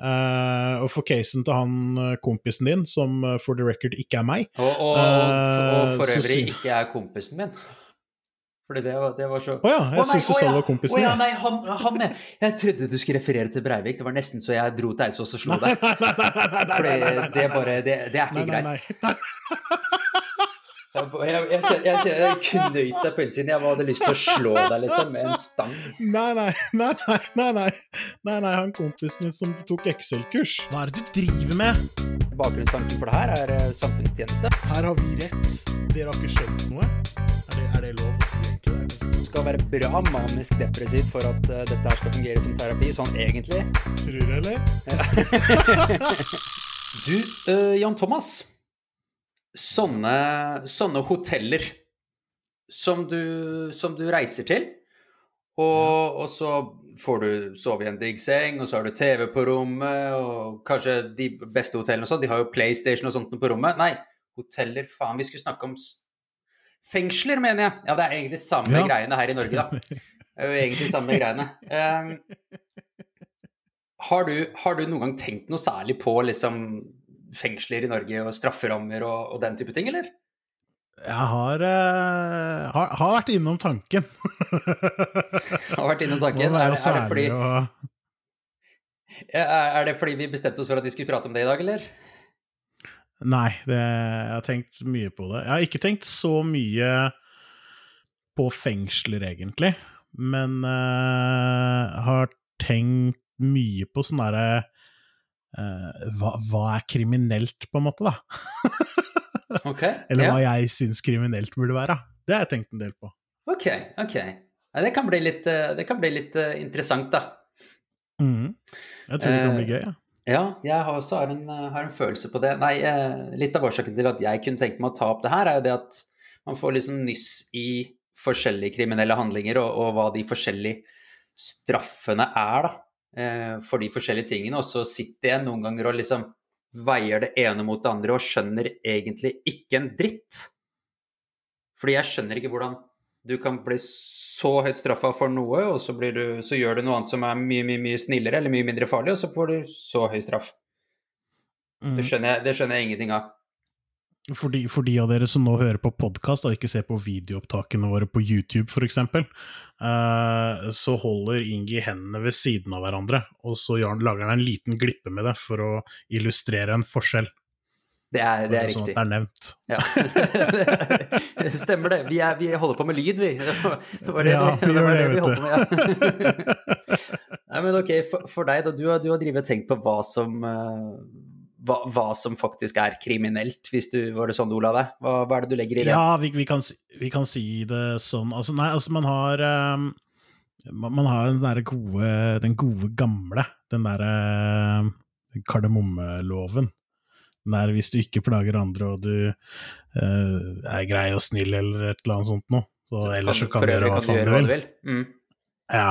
Uh, og for casen til han uh, kompisen din, som uh, for the record ikke er meg Og, og, og for øvrig ikke er kompisen min. Fordi det var, det var så Å oh ja, jeg oh, syns du sa det var kompisen din. Oh, ja, nei, han, han jeg, jeg trodde du skulle referere til Breivik. Det var nesten så jeg dro til Eidsvoll og slo deg. Fordi det bare Det, det er ikke greit. Jeg, jeg, jeg, jeg, jeg knøyt seg på innsiden. Jeg hadde lyst til å slå deg liksom, med en stang. Nei, nei, nei, nei, nei, nei, nei, nei han kompisen min som tok Excel-kurs. Hva er det du driver med? Bakgrunnstanken for det her er uh, samfunnstjeneste. Her har vi rett. Dere har ikke skjønt noe. Er det, er det lov? Du skal være bra manisk depressiv for at uh, dette her skal fungere som terapi, sånn egentlig. Tror du, eller? du, uh, Jan Thomas sånne, sånne hoteller som du, som du, reiser til, og, og, så får du sove i en digg seng, og så har du TV på rommet, og kanskje de beste hotellene og sånn, de har jo PlayStation og sånt på rommet. Nei, hoteller, faen, vi skulle snakke om fengsler, mener jeg. Ja, det er egentlig samme ja. greiene her i Norge, da. Det er jo egentlig samme greiene. Um, har, du, har du noen gang tenkt noe særlig på liksom fengsler i Norge og strafferammer og, og den type ting, eller? Jeg har, uh, har, har vært innom tanken. har vært innom tanken? Er, er, det fordi, er det fordi vi bestemte oss for at vi skulle prate om det i dag, eller? Nei, det, jeg har tenkt mye på det. Jeg har ikke tenkt så mye på fengsler, egentlig, men uh, har tenkt mye på sånn derre hva, hva, er kriminelt, på en måte, da? okay, Eller hva jeg syns kriminelt burde være. Det har jeg tenkt en del på. Ok, ok. Ja, det kan bli litt, eh, det kan bli litt uh, interessant, da. Mm. Jeg tror det kan bli gøy, ja. Ja, jeg har også har en, har en, følelse på det. Nei, litt av årsaken til at jeg kunne tenke meg å ta opp det her, er jo det at man får liksom nyss i forskjellige kriminelle handlinger, og, og hva de forskjellige straffene er, da. Eh, for de forskjellige tingene. Og så sitter jeg noen ganger og liksom veier det ene mot det andre og skjønner egentlig ikke en dritt. Fordi jeg skjønner ikke hvordan du kan bli så høyt straffa for noe, og så, du, så, gjør du noe annet som er mye, mye, mye snillere eller mye mindre farlig, og så får du så høy straff. Mm. Det, skjønner jeg, det skjønner jeg ingenting av. For de, for de, av dere som nå hører på podkast og ikke ser på videoopptakene våre på YouTube f.eks., uh, eh, så holder Ingi hendene ved siden av hverandre, og så lager han en liten glippe med det for å illustrere en forskjell. Det er, det er sånn riktig. Sånn at det er nevnt. Stemmer det. Vi, er, vi, holder på med lyd, vi. Det var det, ja, vi, det, var det, vi holdt på med. Ja. Nei, men ok, for, for deg, da. Du har, du har drevet og tenkt på hva som uh, hva, hva, som faktisk er kriminelt, hvis du var det sånn Olav? Hva, hva, er det du legger i det? Ja, vi, vi, kan, vi kan, si det sånn. Altså, nei, altså man har um, man, har den der gode, den gode gamle, den derre uh, kardemommeloven. Der hvis du ikke plager andre og du uh, er grei og snill eller et eller annet sånt noe, så, så ellers så kan du gjøre hva faen du vil. Mm. Ja.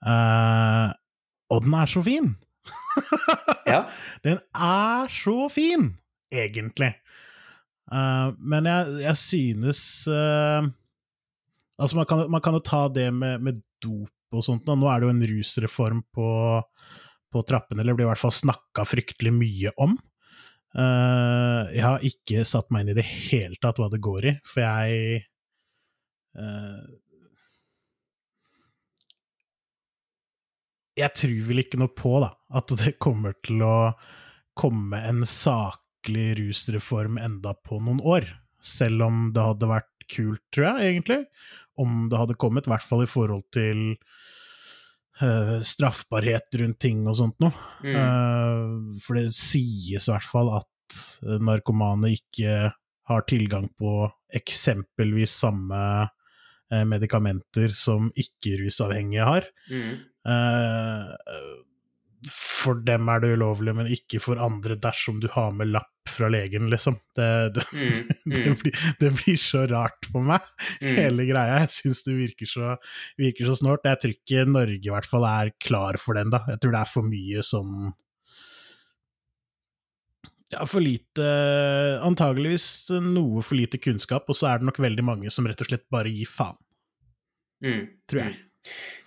Uh, og den er så fin! Ja. Den er så fin, egentlig. Uh, men jeg, jeg synes uh, Altså, man kan, man kan, jo ta det med, med dop og sånt. Nå er det jo en rusreform på, på trappene, eller blir i hvert fall snakka fryktelig mye om. Uh, jeg har ikke satt meg inn i det hele tatt hva det går i, for jeg jeg tror vel ikke noe på da, at det kommer til å komme en saklig rusreform enda på noen år. Selv om det hadde vært kult, tror jeg, egentlig, om det hadde kommet, i hvert fall i forhold til uh, straffbarhet rundt ting og sånt noe. Mm. Uh, for det sies i hvert fall at narkomane ikke har tilgang på eksempelvis samme uh, medikamenter som ikke-rusavhengige har. Mm. Uh, for dem er det ulovlig, men ikke for andre dersom du har med lapp fra legen, liksom. Det, det, mm, mm. det, blir, det blir, så rart på meg, mm. hele greia. Jeg syns det virker så, virker så snålt. Jeg tror ikke Norge i hvert fall er klar for den, da. Jeg tror det er for mye sånn ja, for lite Antageligvis noe for lite kunnskap, og så er det nok veldig mange som rett og slett bare gir faen. Mm, tror jeg.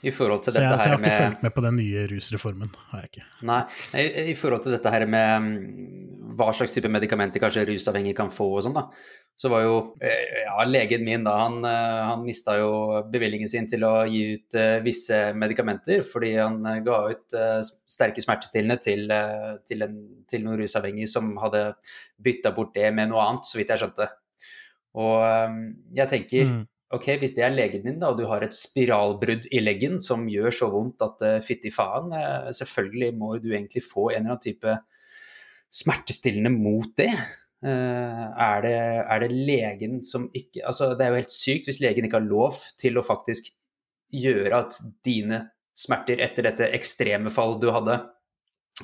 I forhold til Så jeg, dette så jeg har ikke med fulgt med på den nye rusreformen. har jeg ikke. Nei, i, forhold til dette her med mm, hva slags type medikamenter kanskje rusavhengige kan få og sånn, da. Så var jo eh, ja, legen min da, han, eh, han mista jo bevilgningen sin til å gi ut uh, visse medikamenter fordi han ga ut uh, sterke smertestillende til, uh, til, en, til noen rusavhengige som hadde bytta bort det med noe annet, så vidt jeg skjønte. Og jeg tenker Mm. Ok, hvis det er legen din, da, og du har et spiralbrudd i leggen som gjør så vondt at uh, fytti faen, uh, selvfølgelig må du egentlig få en eller annen type smertestillende mot det. Uh, er det. Er det legen som ikke Altså, det er jo helt sykt hvis legen ikke har lov til å faktisk gjøre at dine smerter etter dette ekstreme fall du hadde,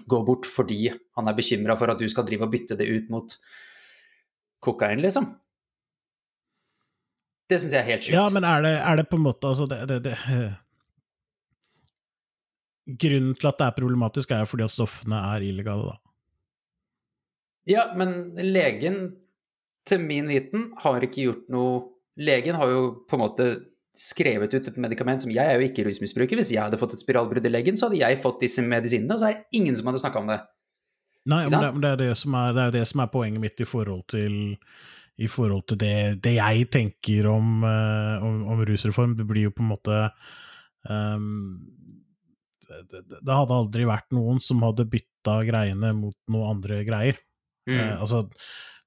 går bort fordi han er bekymra for at du skal drive og bytte det ut mot kokain, liksom. Det syns jeg er helt sjukt. Ja, men er det, er det på en måte altså det, det, eh, Grunnen til at det er problematisk, er jo fordi at stoffene er illegale, da. Ja, men legen, til min viten, har ikke gjort noe Legen har jo på en måte skrevet ut et medikament som Jeg er jo ikke rusmisbruker. Hvis jeg hadde fått et spiralbrudd i leggen, så hadde jeg fått disse medisinene, og så er det ingen som hadde snakka om det. Nei, men det, det, er det, som er, det er det som er poenget mitt i forhold til, i forhold til det, det jeg tenker om, eh, om, om rusreform. Det blir jo på en måte um, det, det, det hadde aldri vært noen som hadde bytta greiene mot noe andre greier. Mm. Uh, altså,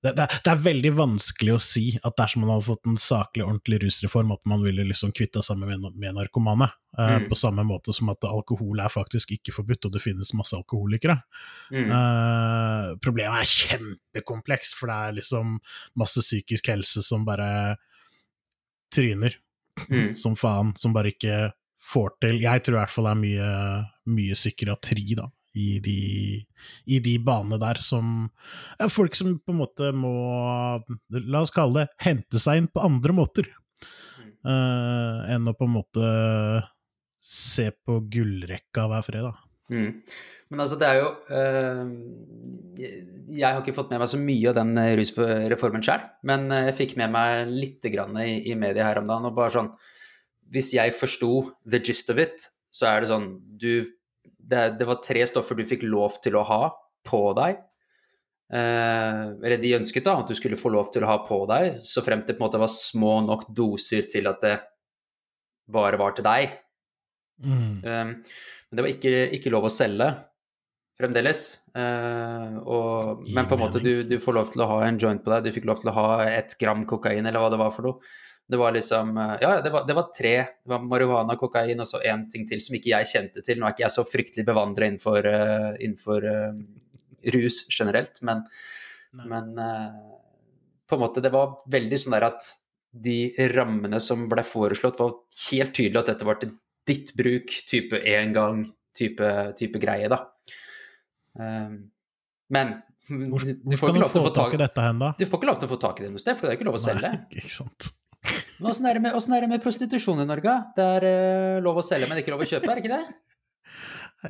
det, det, det er veldig vanskelig å si at dersom man hadde fått en saklig, ordentlig rusreform, at man ville liksom kvitta seg med, med narkomane. Uh, Mm. På samme måte som at alkohol er faktisk ikke forbudt, og det finnes masse alkoholikere. Mm. Uh, problemet er kjempekomplekst, for det er liksom masse psykisk helse som bare tryner Mm. som faen, som bare ikke får til Jeg tror i hvert fall det er mye, mye psykiatri, da, i de, i de banene der som ja, Folk som på en måte må, la oss kalle det, hente seg inn på andre måter. eh, enn å på en måte se på gullrekka hver fredag. Mm. Men altså, det er jo eh, jeg- har ikke fått med meg så mye av den eh, rusreformen sjøl, men jeg fikk med meg litt grann i, i media her om dagen. og bare sånn, Hvis jeg forsto the gist of it, så er det sånn du, det, det var tre stoffer du fikk lov til å ha på deg. Eh, eller de ønsket da at du skulle få lov til å ha på deg, så fremt det på en måte var små nok doser til at det bare var til deg. Mm. Um, men det var ikke, ikke lov å selge fremdeles. Uh, og, men på en måte du, du får lov til å ha en joint på deg, du fikk lov til å ha ett gram kokain, eller hva det var for noe. Det var liksom uh, Ja, det var, det var tre. Det var marihuana, kokain og så én ting til som ikke jeg kjente til. Nå er ikke jeg så fryktelig bevandra innenfor, uh, innenfor uh, rus generelt, men, men uh, på en måte det var veldig sånn der at de rammene som ble foreslått, var helt tydelig at dette var til ditt bruk, type én gang, type, type greie, da. Um, men Hvor, du, hvor får skal du få få tak i dette hen, da? du får ikke lov til å få tak i det noe sted, for det er ikke lov å selge. Nei, ikke sant. Åssen er, er det med prostitusjon i Norge? Det er uh, lov å selge, men ikke lov å kjøpe, er det ikke det?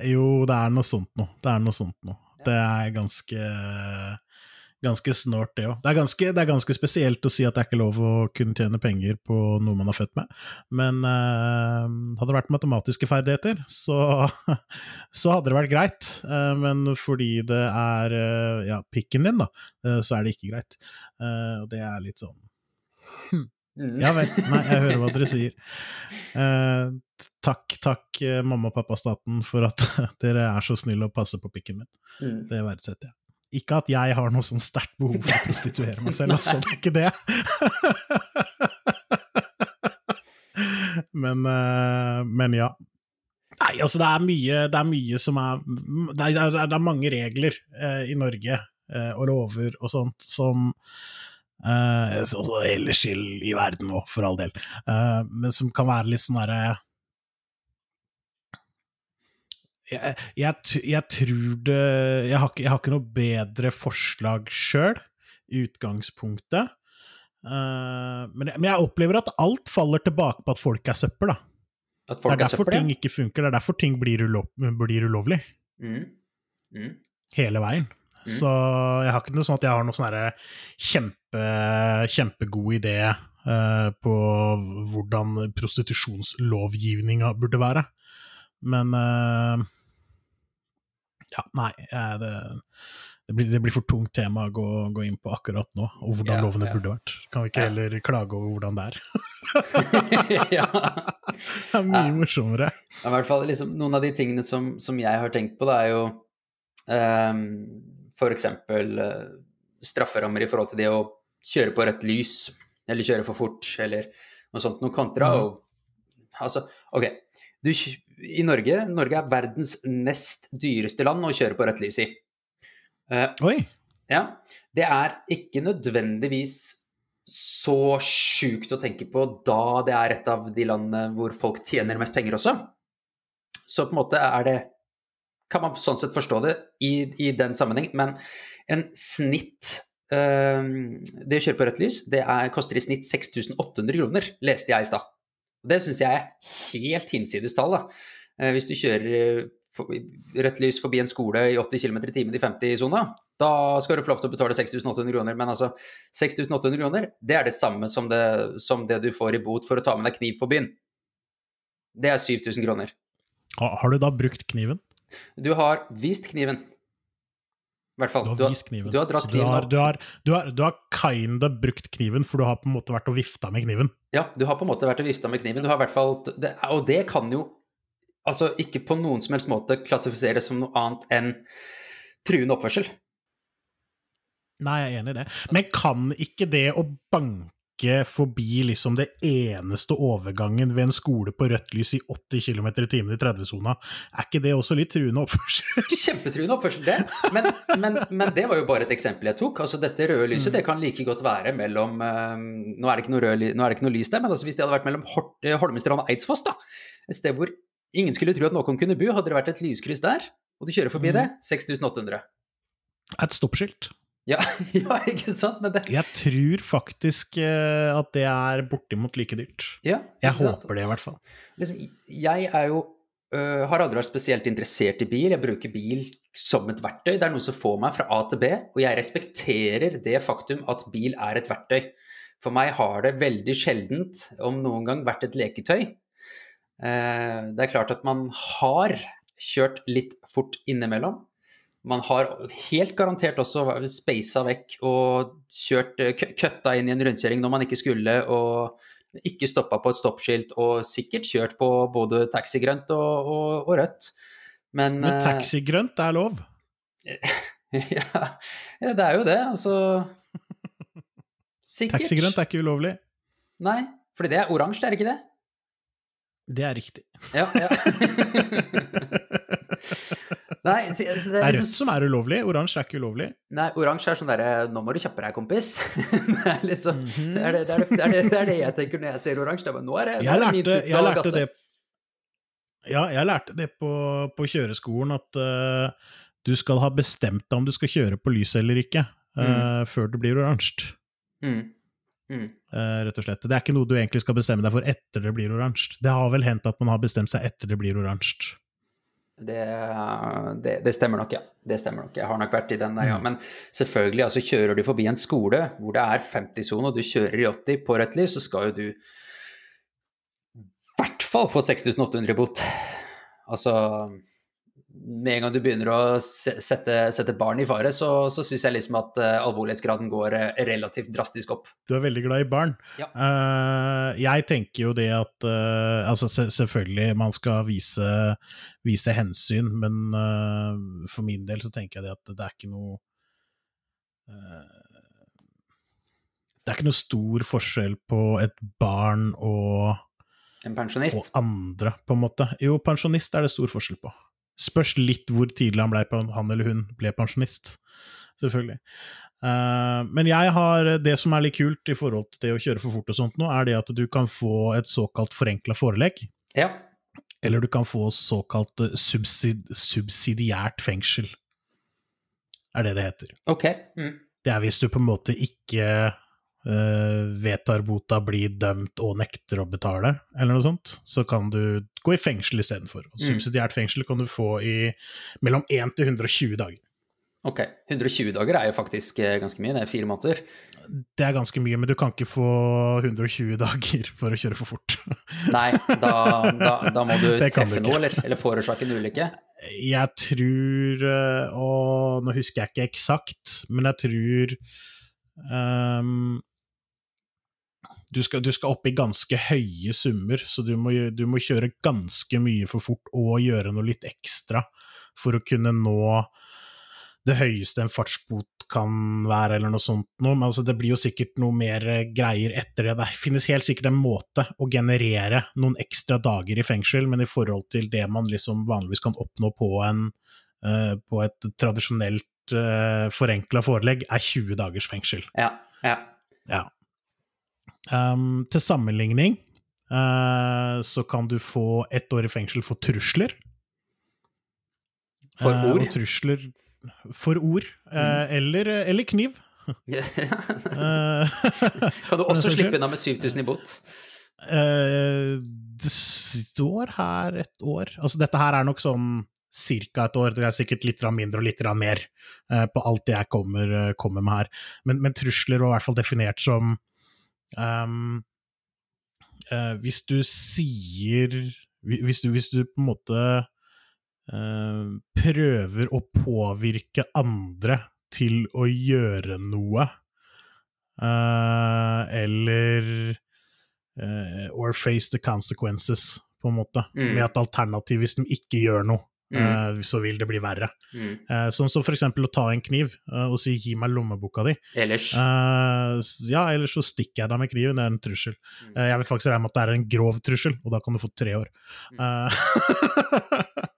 Jo, det er noe sånt noe. Det er noe sånt noe. Det er ganske Ganske snålt, det òg. Det, det er ganske spesielt å si at det er ikke lov å kunne tjene penger på noe man er født med, men eh, hadde det vært matematiske ferdigheter, så, så hadde det vært greit. Eh, men fordi det er eh, ja, pikken din, da, så er det ikke greit. Eh, og det er litt sånn Mm. Ja vel. Nei, jeg hører hva dere sier. Eh, takk, takk, eh, mamma og pappa-staten, for at dere er så snille å passe på pikken min. Mm. Det verdsetter jeg. Ikke at jeg har noe sånn sterkt behov for å prostituere meg selv, altså. Det er ikke det. men, eh, men ja. Nei, altså det er mye, det er mye som er Det er, det er, det er mange regler eh, i Norge eh, og lover og sånt som eh, også ellers i, i verden òg, for all del, Uh, men som kan være litt sånn derre jeg, jeg, jeg tror det jeg har, jeg har ikke noe bedre forslag sjøl, i utgangspunktet. Uh, men, men jeg opplever at alt faller tilbake på at folk er søppel, da. Det er er derfor søppel, ting ja. ikke funker, det er derfor ting blir, ulov, blir ulovlig. Mm. Mm. Hele veien. Mm. Så jeg har ikke noe sånn at jeg har noe sånn kjempe, kjempegod idé uh, på hvordan prostitusjonslovgivninga burde være. Men uh, ja, nei, eh, det, det, blir, det blir for tungt tema å gå, gå inn på akkurat nå, og hvordan Ja, lovene ja. burde vært. Kan vi ikke Ja. heller klage over hvordan det er? ja. Det er mye morsommere. I hvert fall liksom, noen av de tingene som, som jeg har tenkt på, det er jo um, f.eks. Uh, strafferammer i forhold til det å kjøre på rødt lys, eller kjøre for fort, eller noe sånt noe kontra. Mm. Og, altså, ok. Du, I Norge Norge er verdens nest dyreste land å kjøre på rødt lys i. Uh, Oi! ja, det er ikke nødvendigvis så sjukt å tenke på da det er et av de landene hvor folk tjener mest penger også. Så på en måte er det Kan man sånn sett forstå det i, i den sammenheng, men en snitt eh, Det å kjøre på rødt lys, det er, koster i snitt 6800 kroner, leste jeg i stad. Det syns jeg er helt hinsides tall. Eh, hvis du kjører eh, for, rødt lys forbi en skole i 80 km i timen i 50-sona, da skal du få lov til å betale 6800 kroner. Men altså, 6800 kroner, det er det samme som det, som det du får i bot for å ta med deg kniv på byen. Det er 7000 kroner. Har du da brukt kniven? Du har vist kniven. I hvert fall. Du har vist kniven. du har dratt Så du kniven har, du, har, du, har, du har kinda brukt kniven, for du har på en måte vært og vifta med kniven. Ja, du har på en måte vært og vifta med kniven. Du har i hvert fall det, Og det kan jo altså ikke på noen som helst måte klassifiseres som noe annet enn truende oppførsel. Nei, jeg er enig i det. Men kan ikke det å banke forbi liksom det eneste overgangen ved en skole på rødt lys i 80 km i timen i 30-sona, er ikke det også litt truende oppførsel? Kjempetruende oppførsel, det. Men, men, men det var jo bare et eksempel jeg tok. Altså Dette røde lyset Mm. det kan like godt være mellom eh, Nå er det ikke noe, rød, nå er det ikke noe lys der, men altså hvis det hadde vært mellom eh, Holmestrand og Eidsfoss, da, et sted hvor ingen skulle tro at noen kunne bo, hadde det vært et lyskryss der, og du kjører forbi Mm. det, 6800. Et stoppskilt. Ja, ja, ikke sant? Men det Jeg tror faktisk eh, at det er bortimot like dyrt. ja, Jeg sant? håper det, i hvert fall. liksom, jeg er jo uh, har aldri vært spesielt interessert i bil. Jeg bruker bil som et verktøy. Det er noe som får meg fra A til B, og jeg respekterer det faktum at bil er et verktøy. For meg har det veldig sjeldent, om noen gang, vært et leketøy. Uh, det er klart at man har kjørt litt fort innimellom. Man har helt garantert også speisa vekk og kjørt eh, køtta inn i en rundkjøring når man ikke skulle, og ikke stoppa på et stoppskilt, og sikkert kjørt på både taxigrønt og, og, og rødt. Men, Men eh, taxigrønt er lov. ja, ja, det er jo det, altså Sikkert. Taxigrønt er ikke ulovlig. Nei, fordi det er oransje, er det ikke det? Det er riktig. Ja, ja. Nei, så, så Det er liksom- rødt som er ulovlig, oransje er ikke ulovlig. Nei, oransje er sånn derre Nå må du kjappe deg, kompis. det, er liksom, mm det, er det, det, er det, det, er det, det er det jeg tenker når jeg ser oransje. Det er bare, Nå er det, Jeg lærte, det min jeg lærte det Ja, jeg lærte det på, på kjøreskolen, at uh, du skal ha bestemt deg om du skal kjøre på lyset eller ikke, eh, før det blir oransje. Mm. Mm. Uh, rett og slett. Det er ikke noe du egentlig skal bestemme deg for etter det blir oransje. Det har vel hendt at man har bestemt seg etter det blir oransje. Det, det, det stemmer nok, ja. Det stemmer nok. Jeg har nok vært i den der, ja. Mm. Men selvfølgelig, altså kjører du forbi en skole hvor det er 50-sone, og du kjører i 80 på rødt lys, så skal jo du i hvert fall få 6800 i bot. Altså Med en gang du begynner å sette, sette barn i fare, så, så syns jeg liksom at uh, alvorlighetsgraden går eh, relativt drastisk opp. Du er veldig glad i barn. Ja. Uh, jeg tenker jo det at Altså, se- selvfølgelig, man skal vise, vise hensyn, men for min del så tenker jeg det at det er ikke noe Det er ikke noe stor forskjell på et barn og, En pensjonist. og andre, på en måte. Jo, pensjonist er det stor forskjell på. Spørs litt hvor tidlig han, ble, han eller hun ble pensjonist, selvfølgelig. Eh, men jeg har det som er litt kult i forhold til det å kjøre for fort og sånt nå, er det at du kan få et såkalt forenkla forelegg, Ja. eller du kan få såkalt eh, subsid subsidiært fengsel. Er det det heter. Ok. Mm. Det er hvis du på en måte ikke vedtar bota, blir dømt og nekter å betale, eller noe sånt, så kan du gå i fengsel istedenfor. Mm. Subsidiært fengsel kan du få i mellom 1 til 120 dager. Ok. 120 dager er jo faktisk eh, ganske mye. Det er fire måneder. Det er ganske mye, men du kan ikke få 120 dager for å kjøre for fort. Nei, da, da, da må du treffe kan du noe, eller, eller forårsake en ulykke. Jeg tror eh, Og nå husker jeg ikke eksakt, men jeg tror ehm, du, skal, du skal opp i ganske høye summer, så du må, du må kjøre ganske mye for fort og gjøre noe litt ekstra for å kunne nå det høyeste en fartsbot kan være, eller noe sånt noe. Men altså, det blir jo sikkert noe mer eh, greier etter det. Det finnes helt sikkert en måte å generere noen ekstra dager i fengsel, men i forhold til det man liksom vanligvis kan oppnå på, en, uh, på et tradisjonelt uh, forenkla forelegg, er 20 dagers fengsel. Ja. ja. Ja. Um, til sammenligning uh, så kan du få ett år i fengsel for trusler. For ord? ord? og trusler for ord, eh, eller, eller kniv. Eh, kan du også slippe unna med 7000 i bot? eh, det står her et år Altså, dette her er nok sånn cirka et år, det er sikkert litt mindre og litt mer eh, på alt det jeg kommer, eh, kommer med her. Men, men trusler var i hvert fall definert som ehm, uh, Hvis du sier hvis du, hvis du på en måte uh, prøver å påvirke andre til å gjøre noe, uh, eller Or face the consequences, på en måte. Mm. Med et alternativ hvis de ikke gjør noe, Mm. eh, så vil det bli verre. Mm. Eh, sånn som for eksempel å ta en kniv eh, og si 'gi meg lommeboka di'. Ellers Eh, ja, ellers så stikker jeg deg med kniven, det er en trussel. Mm. Eh, jeg vil faktisk regne med at det er en grov trussel, og da kan du få tre år. Mm.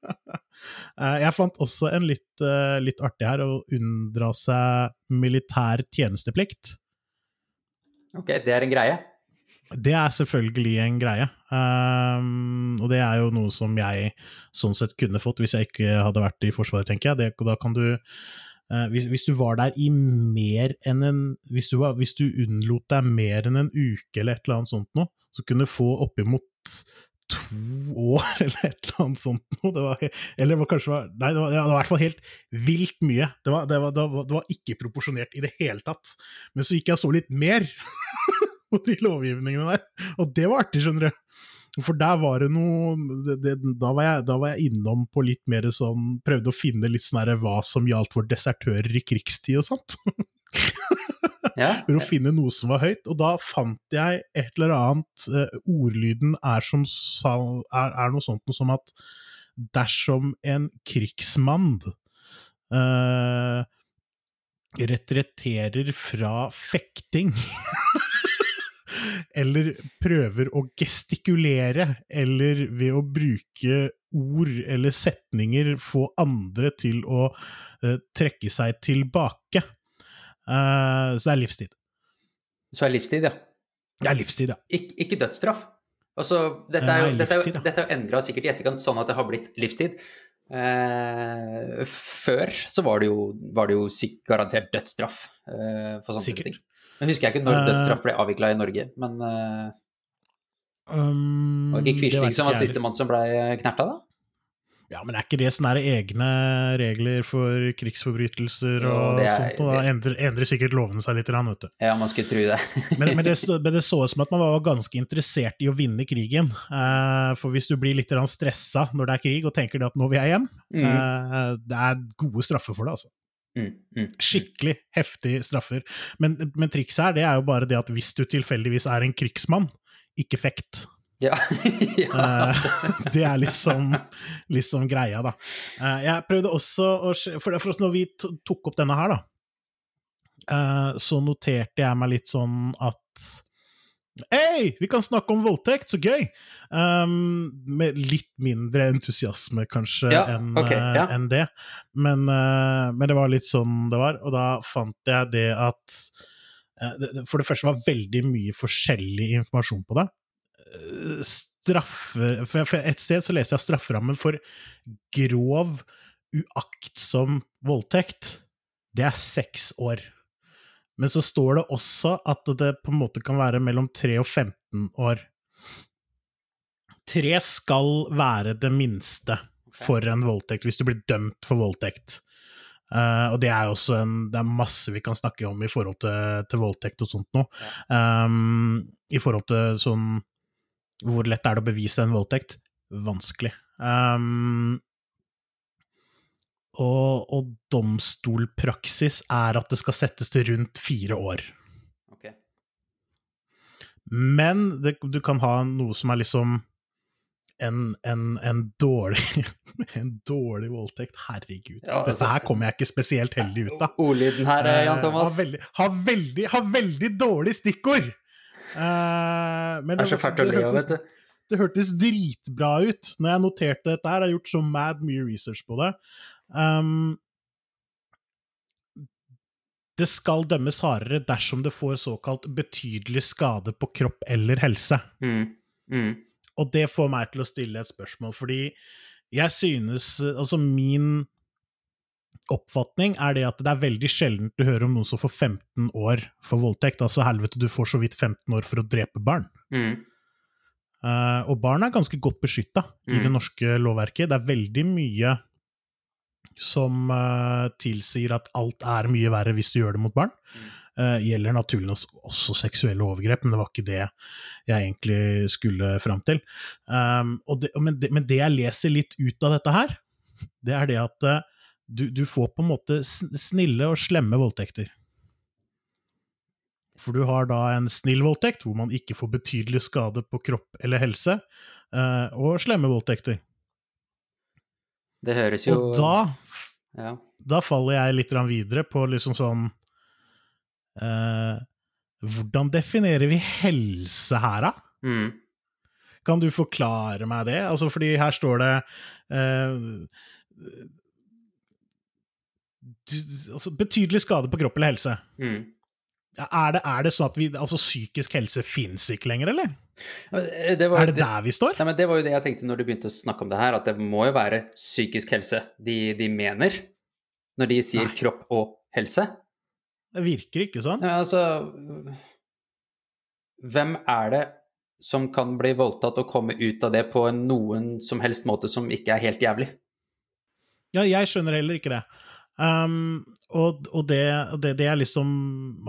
Jeg fant også en litt, litt artig her, å unndra seg militær tjenesteplikt. Ok, det er en greie. Det er selvfølgelig en greie, Um, og det er jo noe som jeg sånn sett kunne fått hvis jeg ikke hadde vært i Forsvaret, tenker jeg. Det, da kan du uh, hvis, hvis du var der i mer enn en hvis du, var, hvis du unnlot deg mer enn en uke eller et eller annet sånt noe, så kunne du få oppimot to år eller et eller annet sånt noe. Det var, eller var kanskje Nei, det var, det var i hvert fall helt vilt mye. Det var, det, var, det, var, det var ikke proporsjonert i det hele tatt. Men så gikk jeg og så litt mer på de lovgivningene der, og det var artig, skjønner du. For der var det noe det, det, da, var jeg, da var jeg innom på litt mer sånn Prøvde å finne litt sånn her hva som gjaldt for desertører i krigstid og sånt. Ja. For å finne noe som var høyt, og da fant jeg et eller annet eh, Ordlyden er, som, er, er noe sånt noe som at dersom en krigsmann eh, retretterer fra fekting eller prøver å gestikulere, eller ved å bruke ord eller setninger få andre til å uh, trekke seg tilbake. Uh, så det er livstid. Så er livstid, ja. Det er livstid, ja. Ik ikke dødsstraff. Altså, dette er jo, Nei, livstid, ja. dette er jo endra sikkert i etterkant, sånn at det har blitt livstid. Eh, før så var det jo, var det jo garantert dødsstraff eh, for sånne Sikkert. ting. Jeg husker ikke når Eh, dødsstraff ble avvikla i Norge, men eh, Um, var det ikke Quisling som var sistemann som ble knerta, da? Ja, men er ikke det sånne egne regler for krigsforbrytelser og er- sånt? Og da endrer, endrer sikkert lovene seg litt, vet du. Ja, man skulle tro det. Men, men, det, men det så ut som at man var ganske interessert i å vinne krigen. Eh, for hvis du blir litt stressa når det er krig, og tenker at nå vil jeg hjem, Mm, eh, det er gode straffer for det, altså. Mm, mm. Skikkelig heftige straffer. Men, men trikset her, det er jo bare det at hvis du tilfeldigvis er en krigsmann, ikke fekt. Ja. ja. Eh, det er liksom, liksom greia, da. Eh, jeg prøvde også å For, for oss når vi tok opp denne her, da, eh, så noterte jeg meg litt sånn at Hei, vi kan snakke om voldtekt, så gøy! Um, med litt mindre entusiasme, kanskje, Ja, enn okay, eh, ja. en det. Men, uh, men det var litt sånn det var, og da fant jeg det at uh, det- For det første var veldig mye forskjellig informasjon på det. Straffe For for et sted så leste jeg strafferammen for grov, uaktsom voldtekt. Det er seks år. Men så står det også at det på en måte kan være mellom 3 og 15 år. 3 skal være det minste for en voldtekt, hvis du blir dømt for voldtekt. Uh, og det er også en Det er masse vi kan snakke om i forhold til, til voldtekt og sånt noe. Um, I forhold til sånn Hvor lett er det å bevise en voldtekt? Vanskelig. Um, og, og domstolpraksis er at det skal settes til rundt fire år. Okay. Men det, du kan ha noe som er liksom en, en, en dårlig En dårlig voldtekt. Herregud. Ja, altså- Dette her kommer jeg ikke spesielt heldig ut av. Ordlyden her, eh, Jan Eh, Thomas. Har veldig, har veldig, har veldig dårlig stikkord! Eh, men Det er så fælt å le av, vet du. det hørtes dritbra ut når jeg noterte dette her. Jeg har gjort så mad mye research på det. Um, det skal dømmes hardere dersom det får såkalt betydelig skade på kropp eller helse. Mm. Mm. Og det får meg til å stille et spørsmål, fordi jeg synes Altså, min oppfatning er det at det er veldig sjeldent du hører om noen som får 15 år for voldtekt. Altså, helvete, du får så vidt 15 år for å drepe barn. Mm. Uh, og barn er ganske godt beskytta i det Mm. norske lovverket. Det er veldig mye som uh, tilsier at alt er mye verre hvis du gjør det mot barn. Mm. Uh, gjelder naturlig nok også seksuelle overgrep, men det var ikke det jeg egentlig skulle fram til. Um, det, men, det, men det jeg leser litt ut av dette her, det er det at uh, du, du får på en måte snille og slemme voldtekter. For du har da en snill voldtekt, hvor man ikke får betydelig skade på kropp eller helse, og slemme voldtekter. Det høres jo Og da ja. da faller jeg litt videre på liksom sånn eh, Hvordan definerer vi helse her, da? Mm. Kan du forklare meg det? Altså, fordi her står det eh, du, altså, Betydelig skade på kropp eller helse. Mm. Er det, er det sånn at vi, altså, psykisk helse fins ikke lenger, eller? Eh, Det var, Er det der vi står? Nei, men det var jo det jeg tenkte når du begynte å snakke om det her, at det må jo være psykisk helse de, de mener når de sier Nei. kropp og helse. Det virker ikke sånn. Ja, altså Hvem er det som kan bli voldtatt og komme ut av det på noen som helst måte som ikke er helt jævlig? Ja, jeg skjønner heller ikke det. Um, og og det, det, det jeg liksom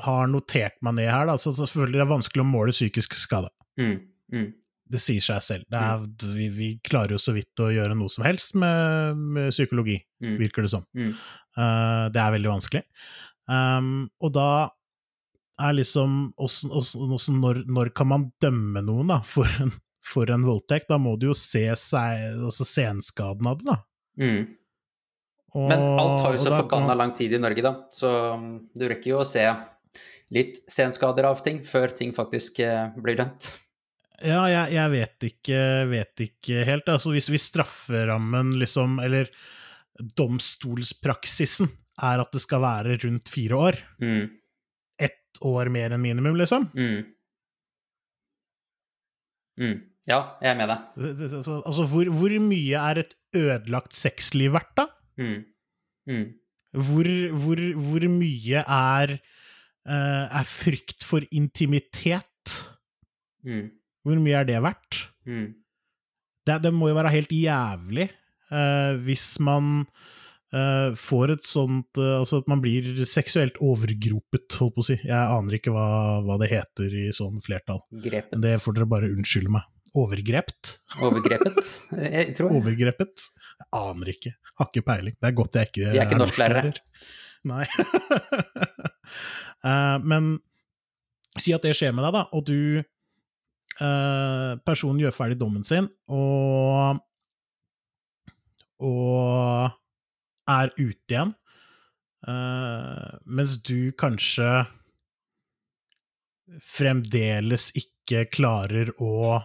har notert meg ned her, da, så selvfølgelig er det vanskelig å måle psykisk skade. Mm, mm, Det sier seg selv. Det er, vi, vi klarer jo så vidt å gjøre noe som helst med, med psykologi, mm, virker det som. mm. Uh, det er veldig vanskelig. Um, og da er liksom også, også, også når, når kan man dømme noen da, for en, for en voldtekt? Da må du jo se seg, altså senskaden av det, da. Mm. Og, Men alt tar jo så forbanna kan lang tid i Norge, da. Så um, du rekker jo å se litt senskader av ting før ting faktisk eh, blir dømt. Ja, jeg, jeg vet, ikke, vet ikke helt. Altså, hvis, hvis strafferammen, liksom, eller domstolspraksisen, er at det skal være rundt fire år, Mm, ett år mer enn minimum, liksom mm. Mm. Ja, jeg er med deg. Altså, altså hvor, hvor mye er et ødelagt sexliv verdt, da? Mm. Mm. Hvor, hvor, hvor mye er, eh, er frykt for intimitet? Mm. Hvor mye er det verdt? Mm. det, det må jo være helt jævlig uh, hvis man uh, får et sånt uh, Altså at man blir seksuelt overgropet, holdt på å si. Jeg aner ikke hva, hva det heter i sånn flertall. Grepet. Det får dere bare unnskylde meg. Overgrept? Overgrepet, jeg tror jeg. Overgrepet? Jeg aner ikke. Har ikke peiling. Det er godt jeg ikke Vi er ikke norsklærere. Nei. uh, men si at det skjer med deg, da, og du uh, Personen gjør ferdig dommen sin, og og er ute igjen, uh, mens du kanskje fremdeles ikke klarer å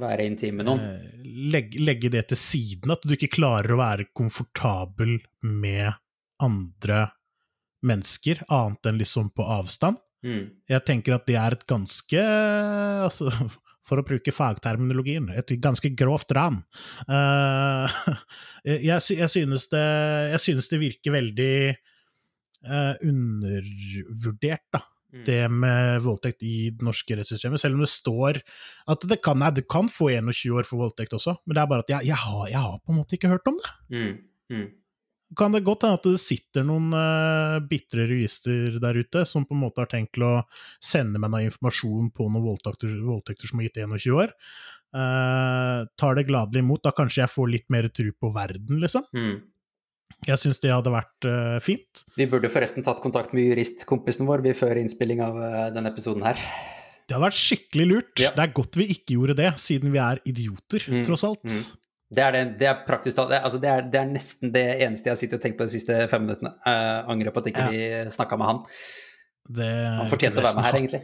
Være intim med noen. eh, legge, legge det til siden, at du ikke klarer å være komfortabel med andre mennesker, annet enn liksom på avstand. Mm. Jeg tenker at det er et ganske altså, For å bruke fagterminologien, et ganske grovt ran. Uh, jeg, jeg, synes det, jeg synes det virker veldig uh, undervurdert, da. Det med voldtekt i det norske rettssystemet, selv om det står at det kan, nei, det kan få 21 år for voldtekt også, men det er bare at jeg, jeg, har, jeg har på en måte ikke hørt om det. Mm. Mm. kan det godt hende at det sitter noen uh, bitre register der ute som på en måte har tenkt til å sende meg noe informasjon på noen voldtekter, voldtekter som har gitt 21 år. Uh, tar det gladelig imot. Da kanskje jeg får litt mer tro på verden, liksom. Mm. Jeg syns det hadde vært uh, fint. Vi burde forresten tatt kontakt med juristkompisen vår vi før innspilling av uh, denne episoden her. Det hadde vært skikkelig lurt. Ja. Det er godt vi ikke gjorde det, siden vi er idioter, Mm, tross alt. mm. Det er, det, det er praktisk det, altså det, er, det er nesten det eneste jeg har sittet og tenkt på de siste fem minuttene. Uh, angrer på at ikke Ja. vi snakka med han. Det, Han fortjente å være med her, egentlig.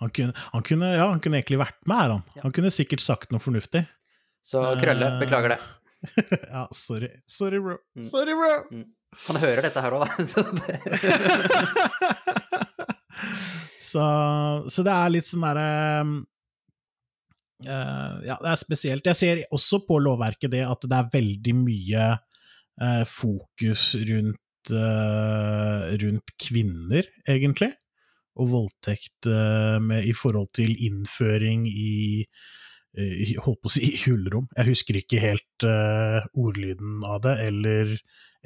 Han kunne, han kunne, ja, han kunne egentlig vært med her, han. Ja. Han kunne sikkert sagt noe fornuftig. Så Krølle, beklager det. ja, sorry. Sorry, bro. Mm. Sorry, bro! Han hører dette her òg, da. Så det, så, så det er litt sånn derre eh, Ja, det er spesielt. Jeg ser også på lovverket det at det er veldig mye uh, fokus rundt, uh, rundt kvinner, egentlig. Og voldtekt med, i forhold til innføring i- holdt på å si hulrom. Jeg husker ikke helt uh, ordlyden av det, eller,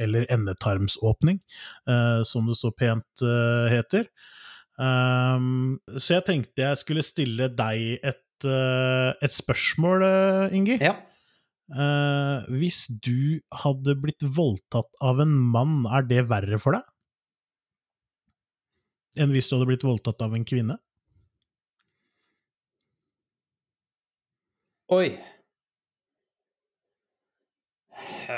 eller endetarmsåpning, uh, som det så pent uh, heter. Um, så jeg tenkte jeg skulle stille deg et, eh, et spørsmål, eh, Ingi. ja. Eh, hvis du hadde blitt voldtatt av en mann, er det verre for deg? Enn hvis du hadde blitt voldtatt av en kvinne? Oi. Eh,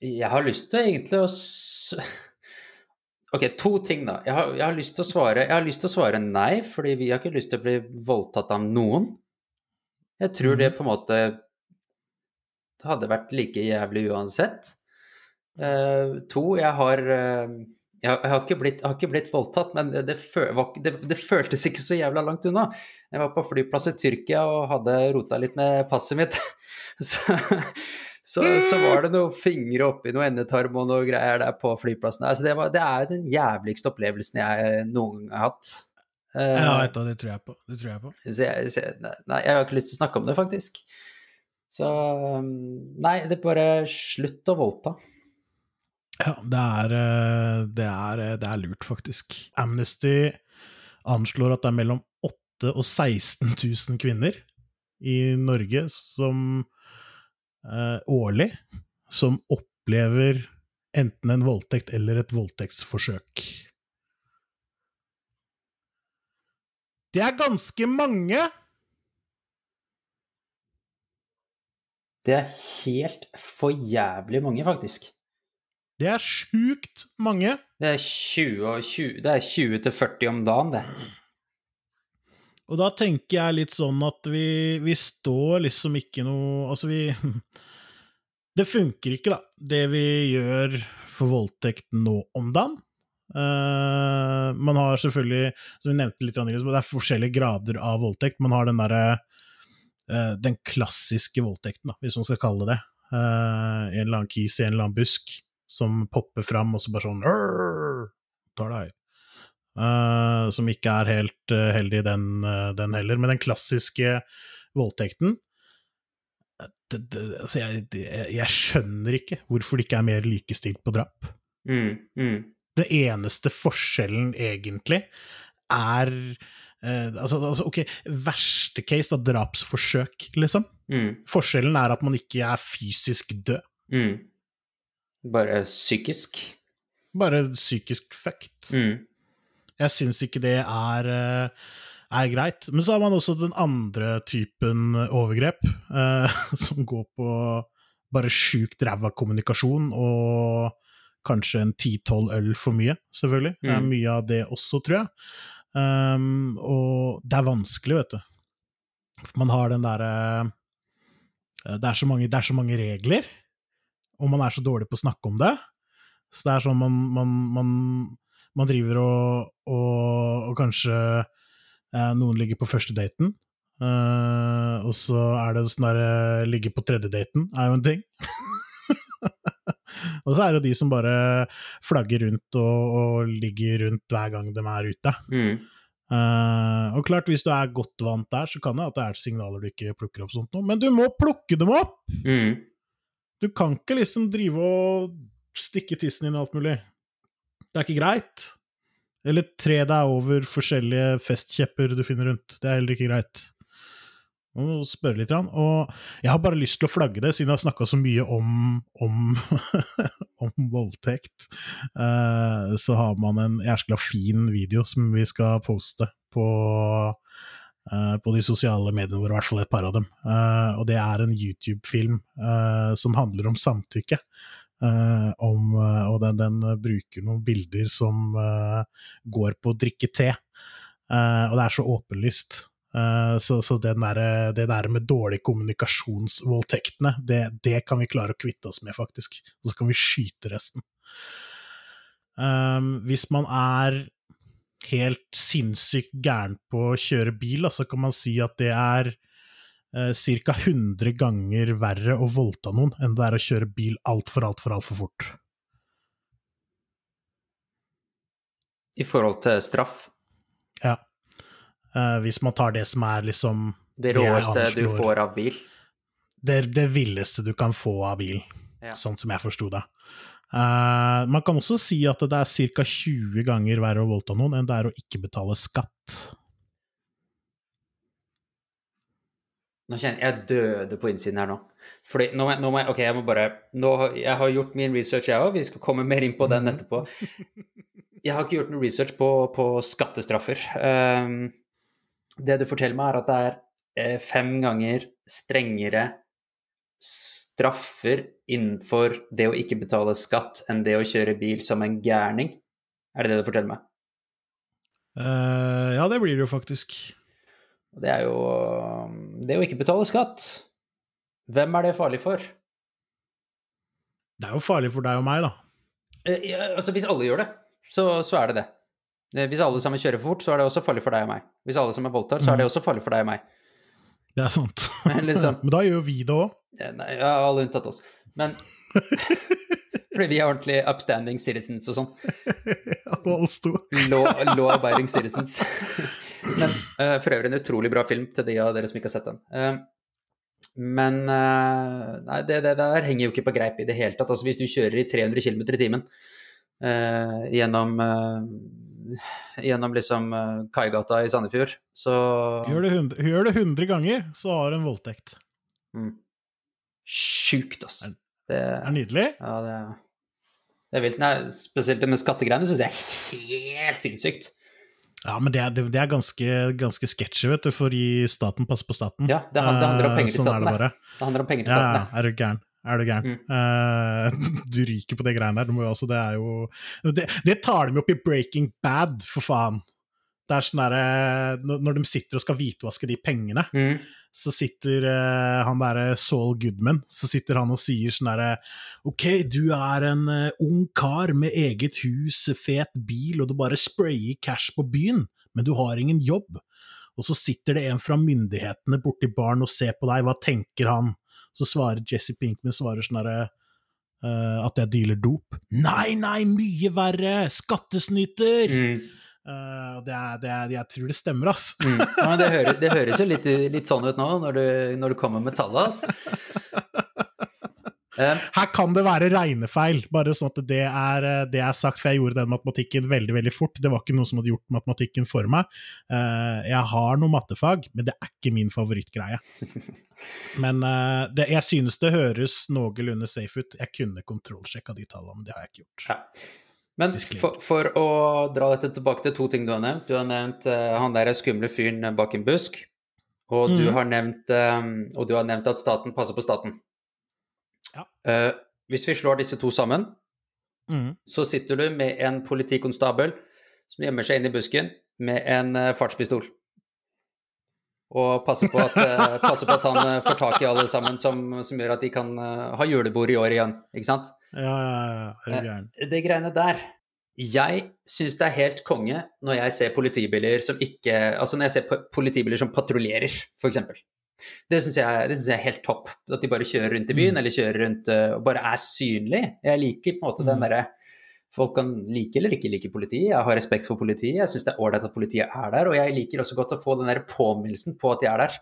Jeg har lyst til egentlig å Ok, to ting, da. Jeg har, jeg har lyst til å svare Jeg har lyst til å svare nei, fordi vi har ikke lyst til å bli voldtatt av noen. Jeg tror det på en måte hadde vært like jævlig uansett. Uh, to, jeg har eh, jeg, har- ikke blitt, jeg har ikke blitt voldtatt, men det, føl, det, det føltes ikke så jævla langt unna. Jeg var på flyplass i Tyrkia og hadde rota litt med passet mitt. Så, så, så var det noen fingre oppi noe endetarm og noe greier der på flyplassen. Altså det, var, det er den jævligste opplevelsen jeg noen gang har hatt. Eh, Ja, vet du, det tror jeg på. Det tror jeg på. så jeg, så jeg, nei, jeg har ikke lyst til å snakke om det, faktisk. Så um, Nei, det er bare slutt å voldta. Ja, det er, eh, det er, eh, det er lurt, faktisk. Amnesty anslår at det er mellom 8 og 16 000 kvinner i Norge som eh, årlig som opplever enten en voldtekt eller et voldtektsforsøk. Det er ganske mange! Det er helt for jævlig mange, faktisk. Det er sjukt mange. Det er 20, 20, det er 20 til 40 om dagen, det. Og da tenker jeg litt sånn at vi, vi står liksom ikke noe Altså, vi Det funker ikke, da, det vi gjør for voldtekt nå om dagen. Uh, man har selvfølgelig, som vi nevnte litt, det er forskjellige grader av voldtekt. Man har den derre uh, Den klassiske voldtekten, da, hvis man skal kalle det. Eh, en eller annen kis i en eller annen busk som popper fram, og så bare sånn tar deg. Uh, som ikke er helt uh, heldig, den, uh, den heller. Men den klassiske voldtekten det, det, altså jeg, det, jeg skjønner ikke hvorfor det ikke er mer likestilt på drap. Mm, mm. Den eneste forskjellen, egentlig, er altså, altså, ok, verste case, da, drapsforsøk, liksom. Mm, Forskjellen er at man ikke er fysisk død, mm. Bare psykisk. bare psykisk fucked. Mm, Jeg syns ikke det er, eh, er greit. Men så har man også den andre typen overgrep, eh, som går på bare sjukt ræva kommunikasjon og kanskje en ti-tolv øl for mye, selvfølgelig. Det er Mm. mye av det også, tror jeg. Um, og det er vanskelig, vet du. For man har den derre eh, det, det er så mange regler, og man er så dårlig på å snakke om det. Så det er sånn man, man, man, man driver og, og, og kanskje eh, noen ligger på første daten, eh, og så er det sånn derre eh, ligge på tredje daten, er jo en ting. og så er det de som bare flagger rundt og, og ligger rundt hver gang de er ute. mm. Uh, og klart, hvis du er godt vant der, så kan det at det er signaler du ikke plukker opp sånt noe, men du må plukke dem opp! Mm. Du kan ikke liksom drive og stikke tissen inn i alt mulig. Det er ikke greit. Eller tre deg over forskjellige festkjepper du finner rundt. Det er heller ikke greit. Må spørre litt. Og jeg har bare lyst til å flagge det, siden jeg har snakka så mye om, om, om voldtekt. Uh, så har man en jæskla fin video som vi skal poste på, på de sosiale mediene våre, i hvert fall et par av dem. Uh, og det er en YouTube-film som handler om samtykke. Om, og den, den, bruker noen bilder som går på å drikke te. og det er så åpenlyst. Så, så der, det der med dårlige kommunikasjonsvoldtektene, det, det, kan vi klare å kvitte oss med, faktisk. Og så kan vi skyte resten. Hvis man er helt sinnssykt gæren på å kjøre bil, så kan man si at det er uh, ca. 100 ganger verre å voldta noen enn det er å kjøre bil altfor, altfor, altfor fort. I forhold til straff? Ja. Uh, hvis man tar det som er liksom Det råeste du får av bil? Det, det villeste du kan få av bil, ja. sånn som jeg forsto det. Uh, man kan også si at det er ca. 20 ganger verre å voldta noen enn det er å ikke betale skatt. Nå kjenner jeg døde på innsiden her nå. Fordi nå må, jeg, nå må jeg Ok, jeg må bare nå, Jeg har gjort min research, jeg òg. Vi skal komme mer inn på den mhm. etterpå. Jeg har ikke gjort noe research på, på skattestraffer. Um, det du forteller meg, er at det er eh, fem ganger strengere straffer innenfor det å ikke betale skatt enn det å kjøre bil som en gærning. Er det det du forteller meg? Uh, ja, det blir det jo faktisk. Det er jo Det å ikke betale skatt. Hvem er det farlig for? Det er jo farlig for deg og meg, da. Uh, ja, altså, hvis alle gjør det, så, så er det det. Eh, hvis alle sammen kjører for fort, så er det også farlig for deg og meg. Hvis alle sammen voldtar, så er det mm. også farlig for deg og meg. Det er sant. Men, liksom, Men da gjør vi det òg. Ja, alle unntatt oss. Men Fordi vi er ordentlig upstanding citizens og sånn. Alle oss to. Law-abiding citizens. Men uh, for øvrig en utrolig bra film til de av dere som ikke har sett den. Uh, men uh, nei, det, det, der henger jo ikke på greip i det hele tatt. Altså, hvis du kjører i 300 km i timen gjennom gjennom liksom uh, Kaigata i Sandefjord, så Gjør det, 100, gjør det 100 ganger, så har du en voldtekt. Mm. Sjukt, altså. Det, det, er nydelig. Ja, det, det er vilt. Nei, spesielt det med skattegreiene syns jeg er helt sinnssykt. Ja, men det er, det er ganske, ganske sketchy, vet du, for å staten passe på staten. Ja, det handler, det handler om penger til staten. Sånn er det bare. Det handler om penger til staten. Ja, er du gæren. Er du gæren? Mm. Uh, du ryker på det greiene der. Også, det er jo det, det, tar de opp i Breaking Bad, for faen. Det er sånn derre Når de sitter og skal hvitvaske de pengene, mm. så sitter uh, han derre Saul Goodman Så sitter han og sier sånn derre OK, du er en uh, ung kar med eget hus, fet bil, og du bare sprayer cash på byen, men du har ingen jobb. Og så sitter det en fra myndighetene borti baren og ser på deg, hva tenker han? Så svarer Jesse Pinkman svarer sånn herre uh, At jeg dealer dop. Nei, nei, mye verre! Skattesnyter! Mm. Uh, det er, det er, jeg tror det stemmer, ass. Mm. Ja, det, høres, det, høres, jo litt, litt, sånn ut nå, når du, når du kommer med tallet, ass. Eh, her kan det være regnefeil, bare sånn at det er, eh, det er, sagt, for jeg gjorde den matematikken veldig veldig fort. Det var ikke noe som hadde gjort matematikken for meg. Eh, jeg har noe mattefag, men det er ikke min favorittgreie. Men det, jeg synes det høres noenlunde safe ut. Jeg kunne kontrollsjekka de tallene, men det har jeg ikke gjort. Ja. Men for, for, å dra dette tilbake til to ting du har nevnt. Du har nevnt uh, han der skumle fyren bak en busk. Og, mm. du har nevnt, um, og du har nevnt at staten passer på staten. Ja. Uh, hvis vi slår disse to sammen, mm. så sitter du med en politikonstabel som gjemmer seg inn i busken med en uh, fartspistol. Og passer på, at, uh, passer på at, han får tak i alle sammen, som, som gjør at de kan ha julebord i år igjen. Ikke sant? Ja, ja, ja. Det, det greiene der Jeg syns det er helt konge når jeg ser politibiler som ikke Altså når jeg ser politibiler som patruljerer, f.eks. Det syns jeg, jeg er helt topp. At de bare kjører rundt i byen, mm. eller kjører rundt uh, og bare er synlig. Jeg liker på en måte mm. den derre Folk kan like eller ikke like politiet. Jeg har respekt for politiet. Jeg syns det er ålreit at politiet er der. Og jeg liker også godt å få den der påminnelsen på at de er der.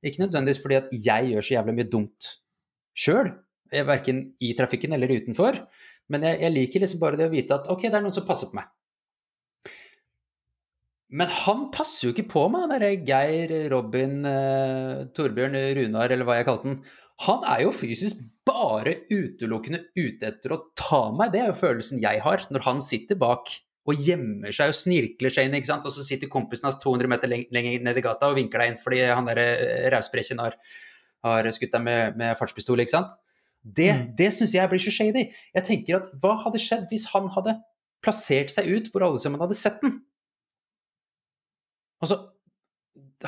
Ikke nødvendigvis fordi at jeg gjør så jævlig mye dumt sjøl. verken i trafikken eller utenfor. Men jeg, jeg, liker liksom bare det å vite at ok, det er noen som passer på meg. Men han passer jo ikke på meg, han derre Geir, Robin, eh, Torbjørn, Runar, eller hva jeg kalte den. Han er jo fysisk bare utelukkende ute etter å ta meg. Det er jo følelsen jeg har når han sitter bak og gjemmer seg og snirkler seg inn, ikke sant? og så sitter kompisen hans 200 meter lenger ned i gata og vinker deg inn fordi han derre rausbrekken har, har, skutt deg med, med fartspistol, ikke sant. Det, mm. det syns jeg blir så shady. Jeg tenker at hva hadde skjedd hvis han hadde plassert seg ut hvor alle sammen hadde sett den? Altså,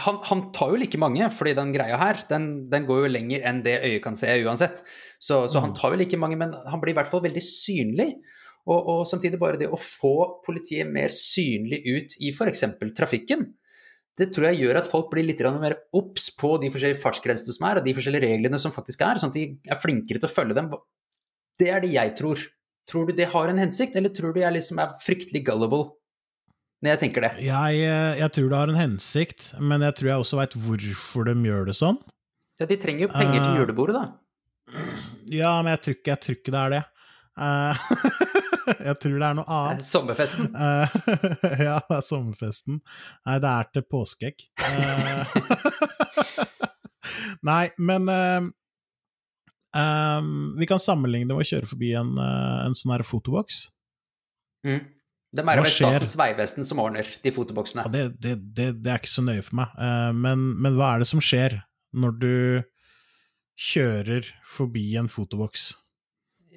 han, han, tar jo like mange, fordi den greia her, den, den, går jo lenger enn det øyet kan se uansett. Så, så, han mm. tar jo like mange, men han blir i hvert fall veldig synlig. Og, og samtidig bare det å få politiet mer synlig ut i f.eks. trafikken. Det tror jeg gjør at folk blir litt mer obs på de forskjellige fartsgrensene som er, og de forskjellige reglene som faktisk er, sånn at de er flinkere til å følge dem. Det er det jeg tror. Tror du det har en hensikt, eller tror du jeg liksom er fryktelig gullible når jeg tenker det? Jeg, eh, jeg, tror det har en hensikt, men jeg tror jeg også veit hvorfor de gjør det sånn. Ja, de trenger jo penger til eh, julebordet, da. Ja, men jeg tror ikke, jeg tror ikke det er det. Uh, jeg tror det er noe annet. Sommerfesten? Uh, ja, det er sommerfesten. Nei, det er til påskeegg. Uh, nei, men um, vi kan sammenligne det med å kjøre forbi en, en sånn her fotoboks. Mm. Det er vel Statens vegvesen som ordner de fotoboksene. Ja, det, det, det, det, er ikke så nøye for meg. Uh, men, men, hva er det som skjer når du kjører forbi en fotoboks?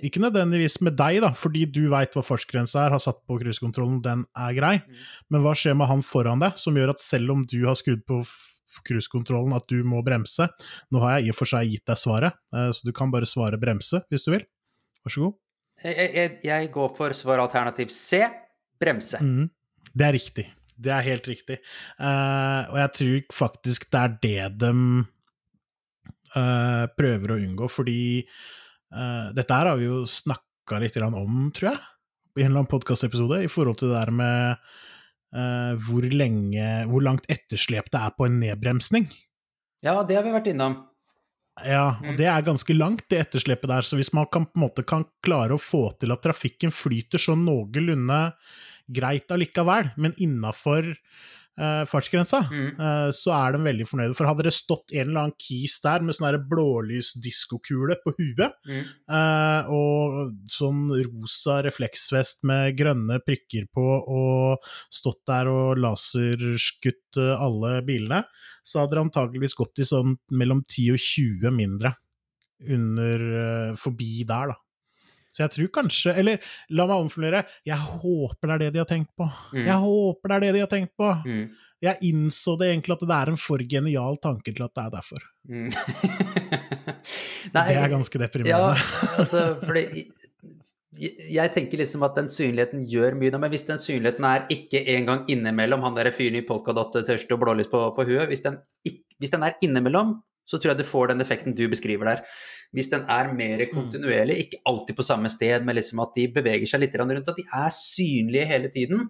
Ikke nødvendigvis med deg, da, fordi du veit hva fartsgrensa er, har satt på cruisekontrollen, den er grei. Mm. Men hva skjer med han foran deg, som gjør at selv om du har skrudd på cruisekontrollen, at du må bremse Nå har jeg i og for seg gitt deg svaret, uh, så du kan bare svare bremse hvis du vil. Vær så god. Jeg, jeg, jeg går for svar alternativ C bremse. Mm, det er riktig. Det er helt riktig. Uh, og jeg tror faktisk det er det de uh, prøver å unngå, fordi uh, dette her har vi jo snakka litt om, tror jeg, i en eller annen podkastepisode, i forhold til det der med hvor lenge Hvor langt etterslep det er på en nedbremsning. Ja, det har vi vært innom. Ja, og mm. det er ganske langt, det etterslepet der. Så hvis man kan, på en måte kan klare å få til at trafikken flyter sånn noenlunde greit allikevel, men innafor fartsgrensa, mm. uh, så er de veldig fornøyde. For hadde det stått en eller annen kis der med sånn blålysdiskokule på huet, mm. uh, og sånn rosa refleksvest med grønne prikker på, og stått der og laserskutt alle bilene, så hadde det antageligvis gått i sånn mellom 10 og 20 mindre under forbi der, da. Så jeg tror kanskje Eller la meg omformulere. Jeg håper det er det de har tenkt på. Mm. Jeg håper det er det de har tenkt på. Mm. Jeg innså det egentlig at det er en for genial tanke til at det er derfor. Mm. Nei, det er ganske deprimerende. Ja, altså, fordi jeg tenker liksom at den synligheten gjør mye, men hvis den synligheten er ikke engang innimellom han der fyren i polkadott-tørste og blålys på, på huet, hvis den, hvis den, er innimellom, så tror jeg du får den effekten du beskriver der hvis den er mer mm. kontinuerlig, ikke alltid på samme sted, men liksom at de beveger seg litt rundt, at de er synlige hele tiden.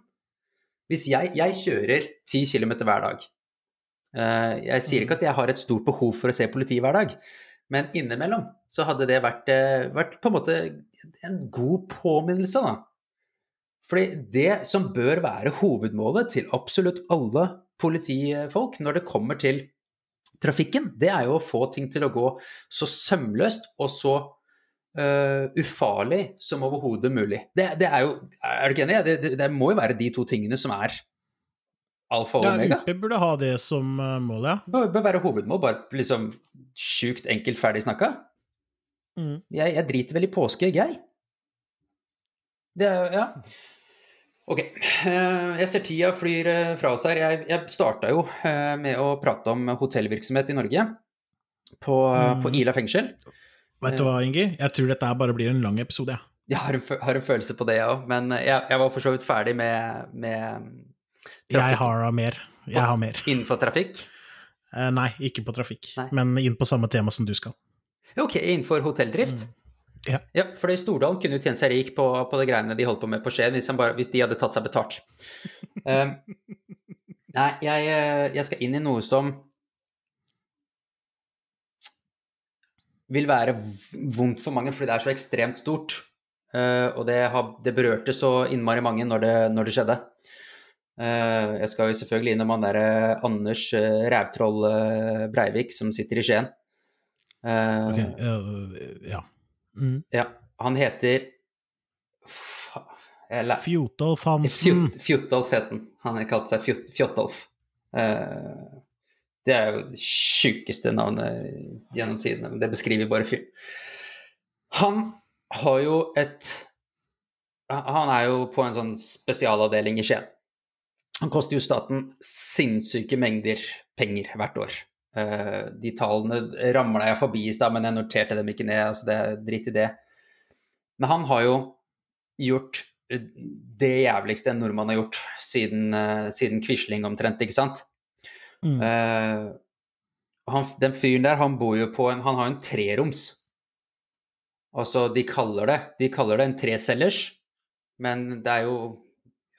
Hvis jeg, jeg kjører 10 km hver dag eh, Jeg sier ikke mm. at jeg har et stort behov for å se politi hver dag, men innimellom så hadde det vært, eh, vært på en måte en god påminnelse, da. Fordi det som bør være hovedmålet til absolutt alle politifolk når det kommer til trafikken, det er jo å få ting til å gå så sømløst og så uh, ufarlig som overhodet mulig. Det, det, er jo Er du ikke enig? Det, det, det, må jo være de to tingene som er alfa og omega. Ja, UP burde ha det som eh, mål, ja. Bør, bør være hovedmål, bare liksom sjukt enkelt ferdig snakka. Mm. Jeg, jeg, driter vel i påske, jeg. Det er jo Ja. Ok. Eh, jeg ser tida flyr eh, fra oss her. Jeg, jeg starta jo eh, med å prate om hotellvirksomhet i Norge på, mm. på Ila fengsel. Vet du hva, Ingi? Jeg tror dette bare blir en lang episode, jeg. Jeg har en, har en følelse på det, jeg òg. Men jeg, jeg, var for så vidt ferdig med, med Jeg har mer. Jeg har mer. Innenfor trafikk? Nei, ikke på trafikk. Nei. Men inn på samme tema som du skal. Ok, innenfor hotelldrift? Mm. Ja. ja for Stordalen kunne jo tjent seg rik på, på det greiene de holdt på med på Skien, hvis, hvis, de hadde tatt seg betalt. um, nei, jeg, eh, jeg, skal inn i noe som vil være vondt for mange fordi det er så ekstremt stort. Uh, og det, har, det berørte så innmari mange når det, når det skjedde. Uh, jeg skal jo selvfølgelig innom han derre Anders uh, Rævtroll Breivik som sitter i Skien. Ok, eh, ja. Mm. Ja, han heter Fjotolf Hansen. Fjotolf het han. Han har kalt seg Fjot- Fjotolf. Uh, det er jo det sjukeste navnet gjennom tidene, men det beskriver bare fyren. Han har jo et Han er jo på en sånn spesialavdeling i Skien. Han koster jo staten sinnssyke mengder penger hvert år. Eh, de tallene ramla jeg forbi i stad, men jeg noterte dem ikke ned. altså det er Dritt i det. Men han har jo gjort eh, det jævligste en nordmann har gjort siden, eh, siden Quisling omtrent, ikke sant? Mm. Uh, han, den fyren der, han bor jo på en Han har en treroms. Altså, de kaller det De kaller det en trecellers, men det er jo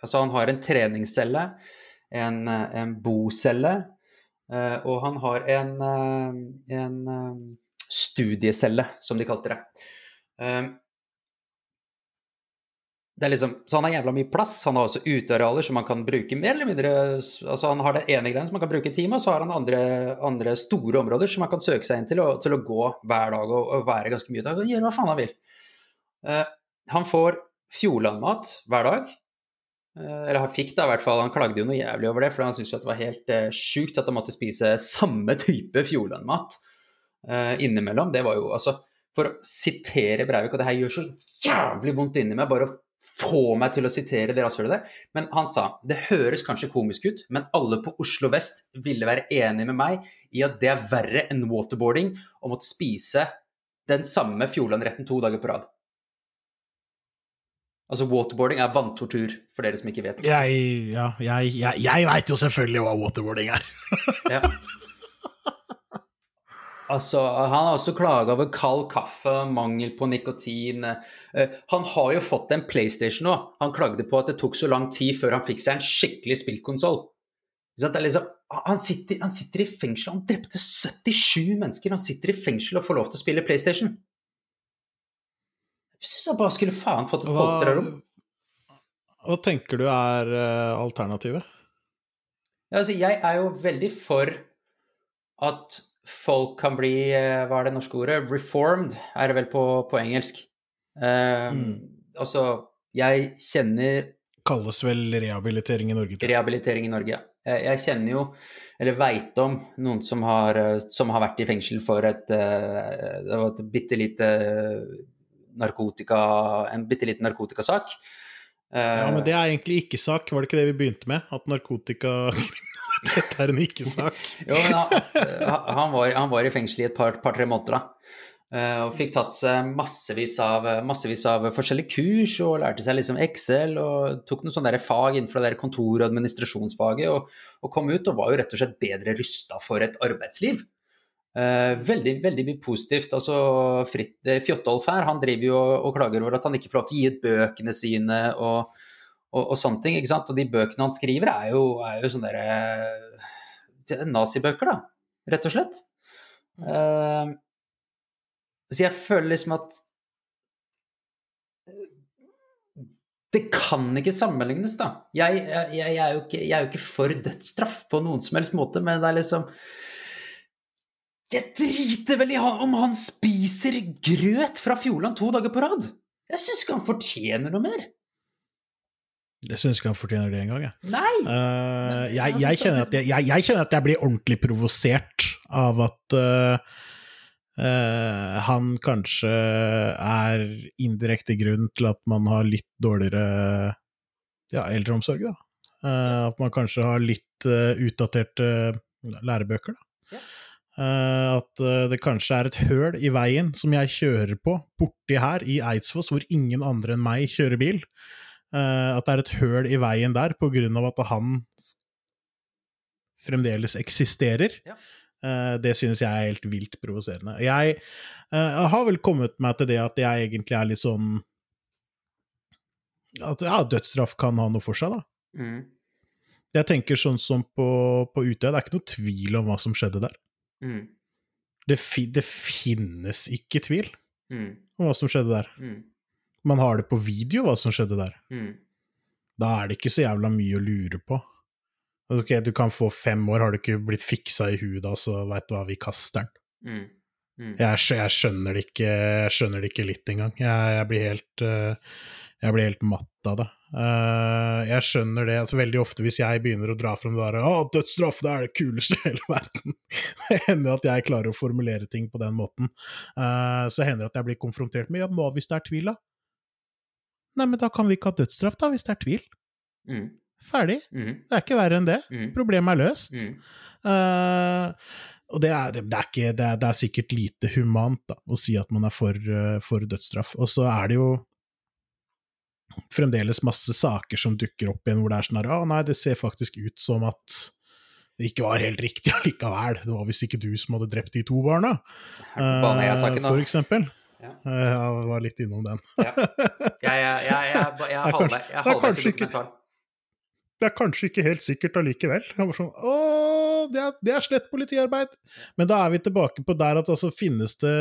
Altså, han har en treningscelle, en, en bocelle, og han har en, eh, en eh, studiecelle, som de kalte det. Eh, det liksom, så han har jævla mye plass. Han har også utearealer som man kan bruke mer eller mindre altså Han har det ene greiene som man kan bruke i time, og så har han andre, andre store områder som man kan søke seg inn til, og, til å gå hver dag og, og være ganske mye ute. Han kan gjøre hva faen han vil. Eh, han får Fjordlandmat hver dag. Eh, eller han fikk det i hvert fall. Han klagde jo noe jævlig over det, for han syntes jo at det var helt eh, sjukt at han måtte spise samme type Fjordlandmat eh, innimellom. Det var jo altså For å sitere Breivik, og det her gjør så jævlig vondt inni meg bare å få meg til å sitere det rasshølet der, men han sa det høres kanskje komisk ut, men alle på Oslo vest ville være enig med meg i at det er verre enn waterboarding å måtte spise den samme Fjordland-retten to dager på rad. Altså waterboarding er vanntortur, for dere som ikke vet. Jeg, ja, jeg, jeg, jeg veit jo selvfølgelig hva waterboarding er. Ja. Altså, han har også klaga over kald kaffe, mangel på nikotin. Eh, Han har jo fått en PlayStation nå. Han klagde på at det tok så lang tid før han fikk seg en skikkelig spillkonsoll. Liksom, han, sitter, han sitter i fengsel. Han drepte 77 mennesker. Han sitter i fengsel og får lov til å spille PlayStation. Jeg syns jeg bare skulle faen fått et polstrerom. hva tenker du er uh, alternativet? Ja, altså, jeg er jo veldig for at folk kan bli uh, Hva er det norske ordet? Reformed, er det vel på, på engelsk. Uh, Mm. Altså, jeg kjenner Kalles vel rehabilitering i Norge. tror jeg. rehabilitering i Norge. Jeg, jeg kjenner jo, eller veit om, noen som har, eh, som har vært i fengsel for et et bitte lite narkotika En bitte liten narkotikasak. Eh, Ja, men det er egentlig ikke-sak, var det ikke det vi begynte med? At narkotikakriminalitet er en ikke-sak? Jo, men han, han, var, han var i fengsel i et par-tre par, måneder, da. Eh, og fikk tatt seg massevis av, massevis av forskjellige kurs og lærte seg liksom Excel og tok noen sånne der fag innenfor det der kontor- og administrasjonsfaget og, og kom ut og var jo rett og slett bedre rusta for et arbeidsliv. Eh, veldig, veldig mye positivt. Altså, Fritt, eh, Fjotolf her, han driver jo og, klager over at han ikke får lov til å gi ut bøkene sine og, og, og sånne ting. ikke sant? Og de bøkene han skriver, er jo, er jo sånne derre er nazibøker, da, rett og slett. Eh, så jeg føler liksom at Det kan ikke sammenlignes, da. Jeg, jeg, jeg, er ikke, jeg er jo ikke for dødsstraff på noen som helst måte, men det er liksom Jeg driter vel i om han spiser grøt fra Fjordland to dager på rad! Jeg syns ikke han fortjener noe mer. Jeg syns ikke han fortjener det engang, jeg. Nei! Uh, jeg, altså, jeg, kjenner at jeg, jeg, jeg kjenner at jeg blir ordentlig provosert av at uh, uh, han kanskje er indirekte grunn til at man har litt dårligere ja, eldreomsorg, da. At man kanskje har litt utdaterte lærebøker, da. Ja. Eh, at eh, det kanskje er et høl i veien som jeg kjører på borti her i Eidsfoss, hvor ingen andre enn meg kjører bil. Eh, at det er et høl i veien der på grunn av at han fremdeles eksisterer. Ja. Det synes jeg er helt vilt provoserende. Jeg jeg, har vel kommet meg til det at jeg egentlig er litt sånn At ja, dødsstraff kan ha noe for seg, da. Mm. Jeg tenker sånn som på, på Utøya, det er ikke noe tvil om hva som skjedde der. Mm. Det, fi, det finnes ikke tvil Mm. om hva som skjedde der. Mm. Man har det på video, hva som skjedde der. Mm. Da er det ikke så jævla mye å lure på. Ok, du kan få fem år, har du ikke blitt fiksa i huet da, så veit du hva, vi kaster den. Mm. Mm. Jeg, jeg skjønner det ikke, jeg skjønner det ikke litt engang. Jeg, jeg blir helt eh, jeg blir helt matt av det. Eh, jeg skjønner det altså Veldig ofte hvis jeg begynner å dra fram det der 'Å, dødsstraff, det er det kuleste i hele verden', det hender at jeg klarer å formulere ting på den måten. Uh, så hender det at jeg blir konfrontert med 'ja, hva hvis det er tvil', da? Nei, men da kan vi ikke ha dødsstraff, da, hvis det er tvil. Mm. Ferdig. Mm. Det er ikke verre enn det. Mm. Problemet er løst. Eh, og det er, det, er ikke, det, er, det er sikkert lite humant da, å si at man er for, for dødsstraff. Og så er det jo fremdeles masse saker som dukker opp igjen hvor det er sånn her Å, nei, det ser faktisk ut som at det ikke var helt riktig allikevel. Det var visst ikke du som hadde drept de to barna, eh, for eksempel. Ja. Eh, Jeg var litt innom den. Ja. Jeg, jeg, jeg, jeg, jeg, jeg, jeg, jeg halvveis i kanskje ikke- dokumentaren. Det er kanskje ikke helt sikkert allikevel. Sånn, Åh, det er, det er slett politiarbeid! Men da er vi tilbake på der at altså finnes det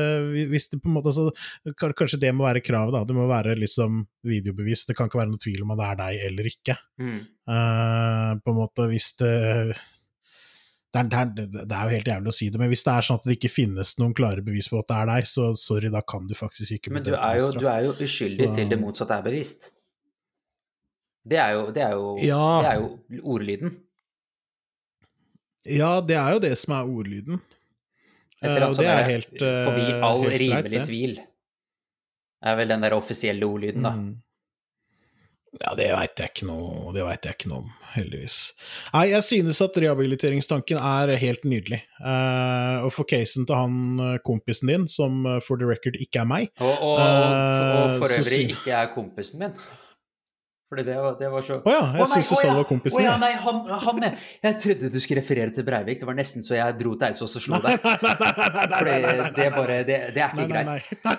Hvis det på en måte altså, Kanskje det må være kravet, da. Det må være liksom videobevis. Det kan ikke være noe tvil om at det er deg eller ikke. Mm. Uh, på en måte hvis det det er, det, er, det er jo helt jævlig å si det, men hvis det er sånn at det ikke finnes noen klare bevis på at det er deg, så sorry, da kan du faktisk ikke Men du er jo, du er jo uskyldig Så- til det motsatte er bevist. Det er jo, det er jo, Ja. det er jo ordlyden. Ja, det er jo det som er ordlyden. Etter Eh, og det sånn er helt, eh, Forbi all helt streit, tvil. det. Er vel den der offisielle ordlyden, da. Mm. Ja, det veit jeg ikke noe Det vet jeg ikke noe om, heldigvis. Nei, jeg synes at rehabiliteringstanken er helt nydelig. Uh, og for casen til han kompisen din, som for the record ikke er meg Og, og, og, og for øvrig ikke er kompisen min. Fordi det var, det var så Å ja, jeg oh, syns du sa det var kompisen oh ja, nei, han, han er. Jeg trodde du skulle referere til Breivik. Det var nesten så jeg dro til Eidsvoll og slo deg. nei, nei, nei, nei, nei, nei, nei, det er bare Det, det er ikke nei, nei, greit. nei.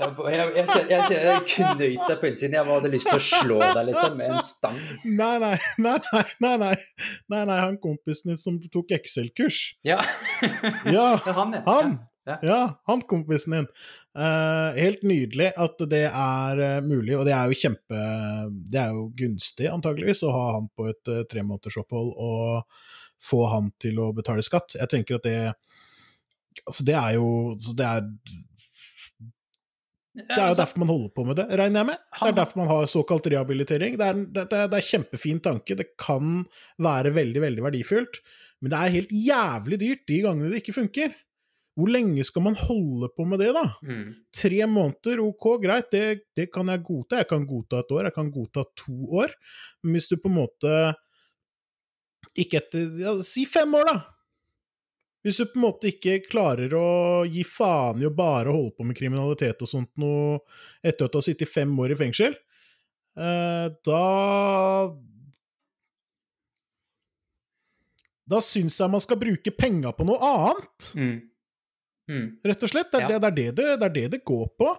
Jeg, jeg, jeg, jeg, jeg knøyt seg på innsiden. Jeg hadde lyst til å slå deg liksom med en stang. Nei, nei, nei, nei, nei, nei, nei, nei, han kompisen din som tok Excel-kurs. Ja. Ja, han, ja. han! Ja. Ja, han kompisen din. Eh, helt nydelig at det er uh, mulig, og det er jo kjempe Det er jo gunstig, antageligvis, å ha han på et uh, tremånedersopphold og få han til å betale skatt. Jeg tenker at det Altså, det er jo det er, det er jo Altså, derfor man holder på med det, regner jeg med. Det er derfor man har såkalt rehabilitering. Det er, det, det, det er kjempefin tanke, det kan være veldig, veldig verdifullt, men det er helt jævlig dyrt de gangene det ikke funker. Hvor lenge skal man holde på med det, da? mm. Tre måneder, ok, greit, det, det kan jeg godta. Jeg kan godta et år, jeg kan godta to år. Men hvis du på en måte Ikke etter ja, Si fem år, da! Hvis du på en måte ikke klarer å gi faen i å bare holde på med kriminalitet og sånt noe etter at du har sittet fem år i fengsel, eh, da Da syns jeg man skal bruke penga på noe annet Mm. Mm. rett og slett. Det er, Ja. det, det, er det, det, det er det det går på.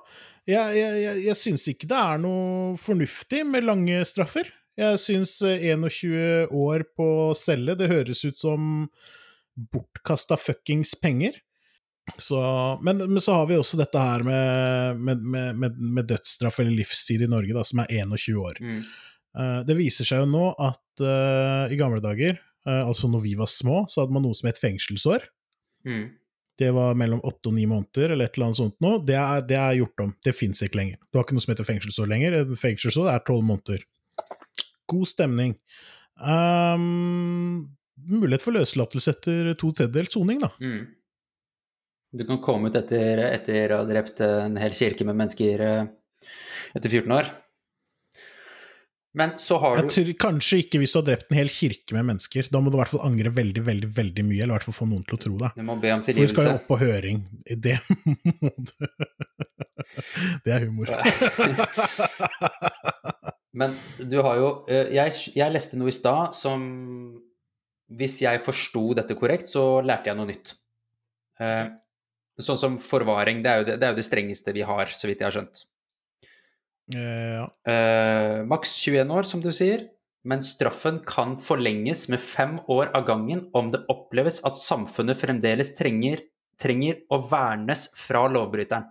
Jeg, jeg, jeg, jeg syns ikke det er noe fornuftig med lange straffer. Jeg syns eh, 21 år på celle, det høres ut som bortkasta fuckings penger. Så, men, men så har vi også dette her med, med, med, med, med dødsstraff eller livstid i Norge, da, som er 21 år. Mm. Uh, det viser seg jo nå at uh, i gamle dager, uh, altså når vi var små, så hadde man noe som het fengselsår. Mm. Det var mellom åtte og ni måneder, eller et eller annet sånt noe. Det er, det er gjort om. Det fins ikke lenger. Du har ikke noe som heter fengselsår lenger. Fengselsår er tolv måneder. God stemning. Um, mulighet for løslatelse etter to tredjedels soning, da. Mm. Du kan komme ut etter, etter å ha drept en hel kirke med mennesker eh, etter 14 år. Men så har Jeg du tror kanskje ikke hvis du har drept en hel kirke med mennesker. Da må du i hvert fall angre veldig, veldig veldig mye, eller i hvert fall få noen til å tro det. Du må be om For vi skal jo opp på høring. Det må du Det er humor. Men du har jo eh, Jeg, jeg leste noe i stad som Hvis jeg forsto dette korrekt, så lærte jeg noe nytt. Eh, Sånn som forvaring, det er, jo det, det er jo det strengeste vi har, så vidt jeg har skjønt. Ja. Eh, Maks 21 år, som du sier. men straffen kan forlenges med fem år av gangen om det oppleves at samfunnet fremdeles trenger, trenger å vernes fra lovbryteren.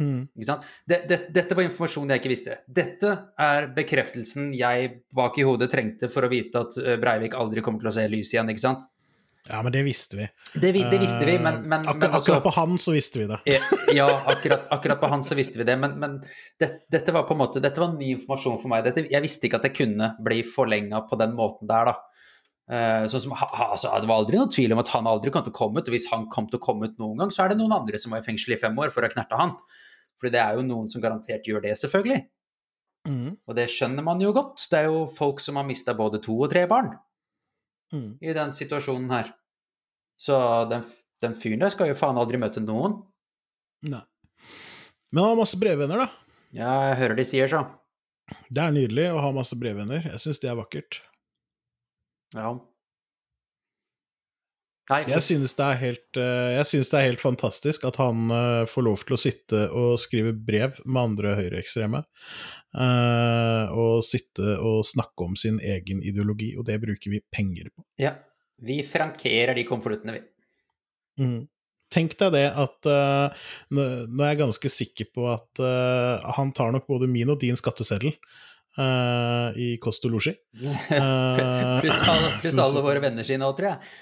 Mm. Ikke sant? Det, det, dette var informasjon jeg ikke visste. Dette er bekreftelsen jeg bak i hodet trengte for å vite at eh, Breivik aldri kommer til å se lys igjen, ikke sant? Ja, men det visste vi. Det, vi- det visste vi, men, men, Akkur men altså- Akkurat på han så visste vi det. Ja, akkurat, akkurat på han så visste vi det, men, men det, dette var på en måte, dette var ny informasjon for meg. Dette, jeg visste ikke at det kunne bli forlenga på den måten der, da. Sånn som, altså, det var aldri noen tvil om at han aldri kom til å komme ut, og hvis han kom til å komme ut noen gang, så er det noen andre som var i fengsel i fem år for å knerte han. for det er jo noen som garantert gjør det, selvfølgelig. Mm. Og det skjønner man jo godt. Det er jo folk som har mista både to og tre barn Mm. i den situasjonen her. Så den, den fyren der skal jo faen aldri møte noen. Nei. Men han har masse brevvenner, da. Ja, jeg hører de sier så. Det er nydelig å ha masse brevvenner. Jeg syns det er vakkert. Ja. Nei, Jeg synes det er helt, eh, jeg synes det er helt fantastisk at han eh, får lov til å sitte og skrive brev med andre høyreekstreme. Eh, og sitte og snakke om sin egen ideologi, og det bruker vi penger på. ja. Vi frankerer de konvoluttene, vi. Mm. Tenk deg det at uh, nå er jeg ganske sikker på at uh, han tar nok både min og din skatteseddel uh, i kost og losji. Pluss alle, pluss alle våre venner sine òg, tror jeg.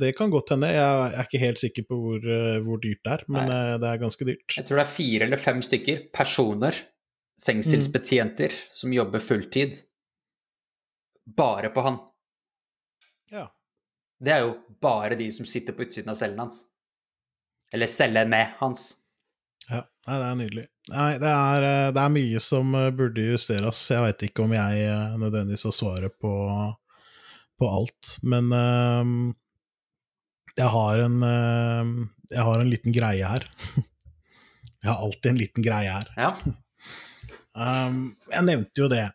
Det kan godt hende. Jeg er ikke helt sikker på hvor, hvor dyrt det er, men Nei. det er ganske dyrt. Jeg tror det er fire eller fem stykker personer, fengselsbetjenter, som jobber fulltid bare på han. Ja. Det er jo bare de som sitter på utsiden av cellen hans. Eller cellen med hans. Ja, nei, det er nydelig. Nei, det er, eh, det er mye som eh, burde justeres. Jeg veit ikke om jeg eh, nødvendigvis har svaret på, på alt, men øh, jeg har en øh, Jeg har en liten greie her. Jeg har alltid en liten greie her. Ja. Um, jeg nevnte jo det,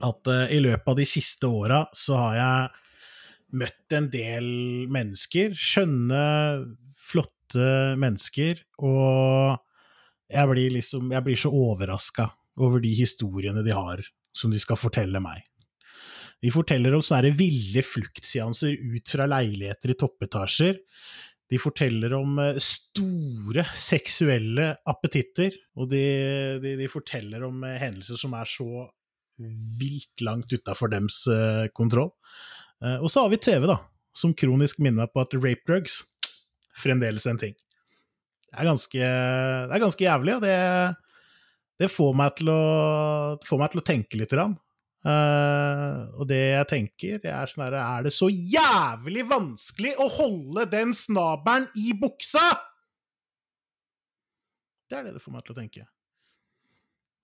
at uh, i løpet av de siste åra så har jeg møtt en del mennesker, skjønne, flotte mennesker, og jeg blir liksom Jeg blir så overraska over de historiene de har, som de skal fortelle meg. De forteller om sånne ville fluktseanser ut fra leiligheter i toppetasjer. De forteller om eh, store seksuelle appetitter, og de, de, de forteller om eh, hendelser som er så vilt langt utafor dems eh, kontroll. Og så har vi TV, da, som kronisk minner meg på at rape drugs fremdeles en ting. Det er ganske, det er ganske jævlig, og det, det får meg å, får meg til å tenke litt. Grann. Eh, og det jeg tenker, er sånn herre Er det så jævlig vanskelig å holde den snabelen i buksa?! Det er det det får meg til å tenke.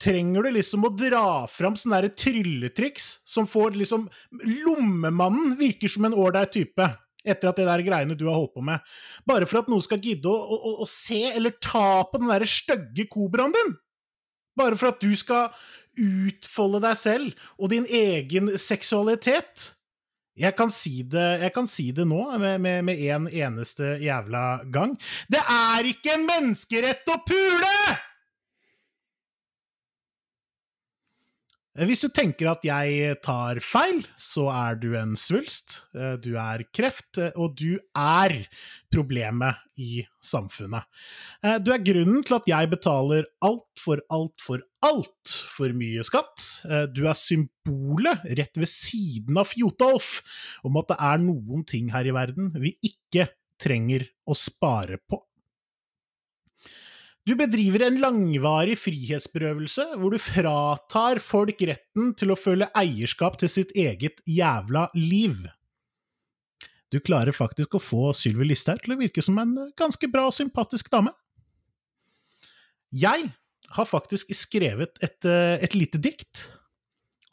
Trenger du liksom å dra fram sånne der trylletriks som får liksom Lommemannen virker som en ålreit type etter at det der greiene du har holdt på med. Bare for at noen skal gidde å, å, å- se eller ta på den der stygge kobraen din. Bare for at du skal utfolde deg selv og din egen seksualitet. Jeg kan si det, jeg kan si det nå med, med, med en eneste jævla gang. Det er ikke en menneskerett å pule! Hvis du tenker at jeg tar feil, så er du en svulst, eh, du er kreft, eh, og du er problemet i samfunnet. Eh, Du er grunnen til at jeg betaler altfor, altfor, altfor mye skatt. Eh, Du er symbolet, rett ved siden av Fjotolf, om at det er noen ting her i verden vi ikke trenger å spare på. Du bedriver en langvarig frihetsberøvelse hvor du fratar folk retten til å føle eierskap til sitt eget jævla liv. Du klarer faktisk å få Sylvi Listhaug til å virke som en ganske bra og sympatisk dame. Jeg har faktisk skrevet et, eh, et lite dikt,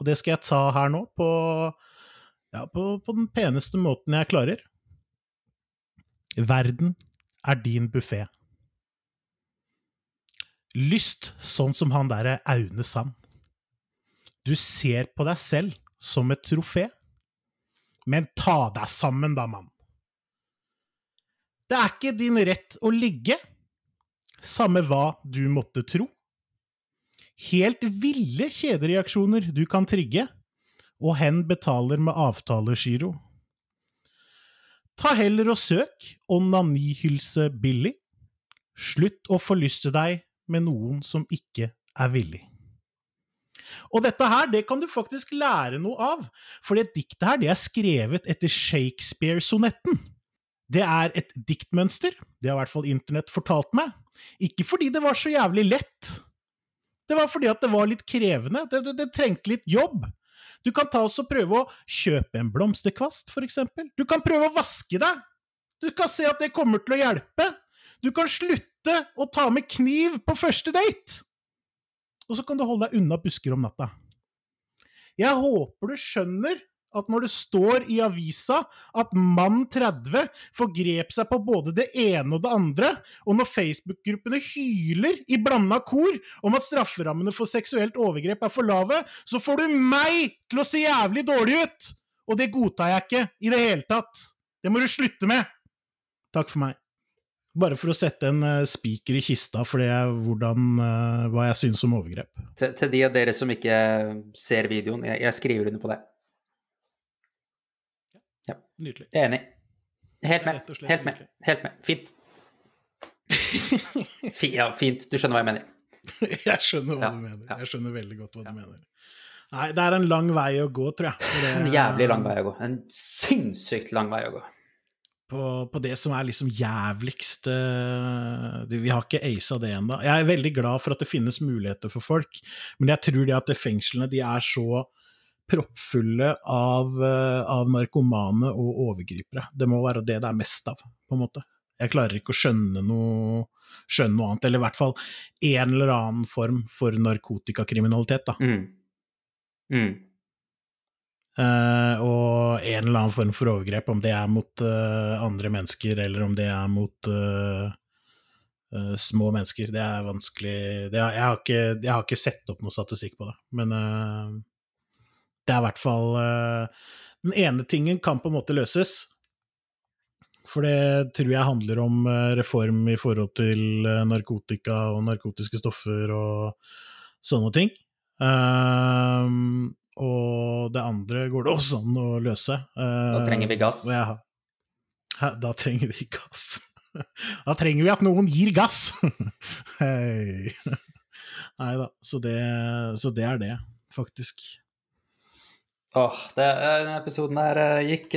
og det skal jeg ta her nå på, ja, på, på den peneste måten jeg klarer. Verden er din buffé. Lyst sånn som han derre Aune Sand. Du ser på deg selv som et trofé. Men ta deg sammen, da, mann. Det er ikke din rett å ligge, samme hva du måtte tro. Helt ville kjedereaksjoner du kan trigge, og hen betaler med avtalegiro. Ta heller og søk onanihylse billig. Slutt å forlyste deg med noen som ikke er villig. Og dette her, det kan du faktisk lære noe av, for det diktet her, det er skrevet etter Shakespeare-sonetten. Det er et diktmønster, det har i hvert fall internett fortalt meg. Ikke fordi det var så jævlig lett. Det var fordi at det var litt krevende, det, det, det trengte litt jobb. Du kan ta oss og prøve å kjøpe en blomsterkvast, for eksempel. Du kan prøve å vaske deg. Du kan se at det kommer til å hjelpe. Du kan slutte å ta med kniv på første date. Og så kan du holde deg unna busker om natta. Jeg håper du skjønner at når det står i avisa at mann 30 forgrep seg på både det ene og det andre, og når Facebook-gruppene hyler i blanda kor om at strafferammene for seksuelt overgrep er for lave, så får du meg til å se jævlig dårlig ut! Og det godtar jeg ikke i det hele tatt. Det må du slutte med! Takk for meg. Bare for å sette en uh, spiker i kista for det, hvordan, uh, hva jeg syns om overgrep. Til, til, de av dere som ikke ser videoen, jeg, jeg skriver under på det. Ja, Nydelig. Enig. Helt med. Helt med. Helt med. Fint. ja, fint. Du skjønner hva jeg mener. jeg skjønner hva ja, du mener. Ja. Jeg skjønner veldig godt hva du mener. Nei, det er en lang vei å gå, tror jeg. Det, en jævlig lang vei å gå. En sinnssykt lang vei å gå på, på, det som er liksom jævligst uh, Vi har ikke aisa det ennå. Jeg er veldig glad for at det finnes muligheter for folk, men jeg tror det at fengslene de er så proppfulle av, uh, av, narkomane og overgripere. Det må være det det er mest av, på en måte. Jeg klarer ikke å skjønne noe, skjønne noe annet, eller i hvert fall en eller annen form for narkotikakriminalitet, da. Mm. Mm. Uh, og en eller annen form for overgrep, om det er mot uh, andre mennesker eller om det er mot uh, små mennesker. Det er vanskelig det er, jeg, har ikke, jeg, har ikke, sett opp noe statistikk på det, men det er i hvert fall Den ene tingen kan på en måte løses, for det tror jeg handler om reform i forhold til narkotika og narkotiske stoffer og sånne ting. Uh, og det andre går det også an å løse. Da trenger vi gass. Ja, da trenger vi gass. Da trenger vi at noen gir gass! Hei. Nei da, så det, så det er det, faktisk. Åh, det, denne episoden her eh, gikk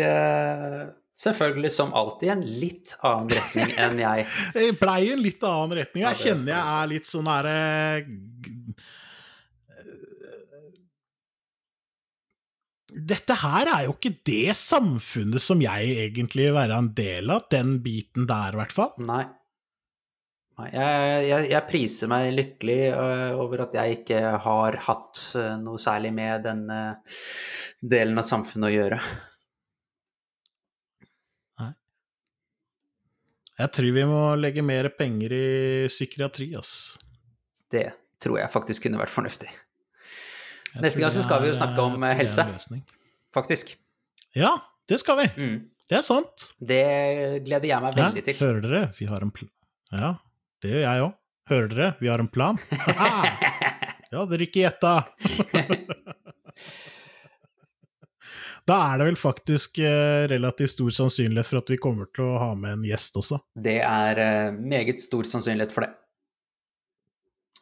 selvfølgelig som alltid en litt annen retning enn jeg. det blei en litt annen retning. Jeg kjenner jeg er litt sånn herre dette her er jo ikke det samfunnet som jeg egentlig vil være en del av, den biten der i hvert fall. Nei. Nei jeg, jeg, jeg, priser meg lykkelig uh, over at jeg ikke har hatt uh, noe særlig med den uh, delen av samfunnet å gjøre. Nei. Jeg tror vi må legge mer penger i psykiatri, ass. Det tror jeg faktisk kunne vært fornuftig. Neste gang så skal vi jo snakke om helse, faktisk. Ja, det skal vi. Mm. Det er sant. Det gleder jeg meg veldig til. Hører dere? Vi har en plan. Ja, det gjør jeg òg. Hører dere? Vi har en plan. ja, dere ikke gjetta. da er det vel faktisk eh, relativt stor sannsynlighet for at vi kommer til å ha med en gjest også. Det er eh, meget stor sannsynlighet for det.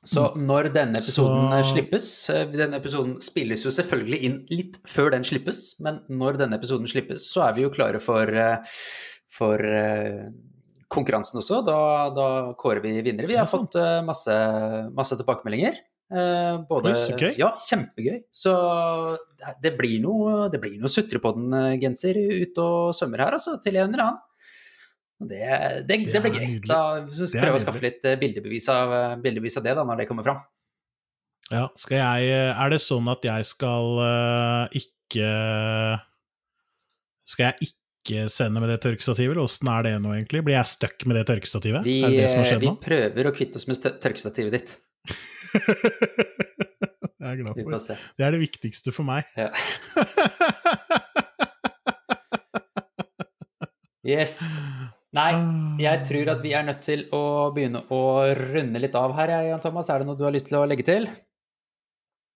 Så mm. når denne episoden så... slippes eh, Denne episoden spilles jo selvfølgelig inn litt før den slippes, men når denne episoden slippes, så er vi jo klare for, eh, for eh, konkurransen også. Da, da, kårer vi vinnere. Vi har fått masse, masse tilbakemeldinger. Både, ja, kjempegøy. Så det blir noe, det blir noe Sutrepodden-genser ute og svømmer her, altså, til en eller annen. Det, det, det, blir gøy. Da prøve å skaffe litt eh, bildebevis av, eh, bildebevis av, det da, når det kommer fram. Ja, skal jeg eh, Er det sånn at jeg skal uh, ikke Skal jeg ikke sende med det tørkestativet, eller åssen er det nå egentlig? Blir jeg stuck med det tørkestativet? Vi, er det det som har skjedd nå? Vi prøver å kvitte oss med tørkestativet ditt. det er glad for. Det er det viktigste for meg. Ja. yes. Nei, jeg tror at vi er nødt til å begynne å runde litt av her, Jan Thomas. Er det noe du har lyst til å legge til?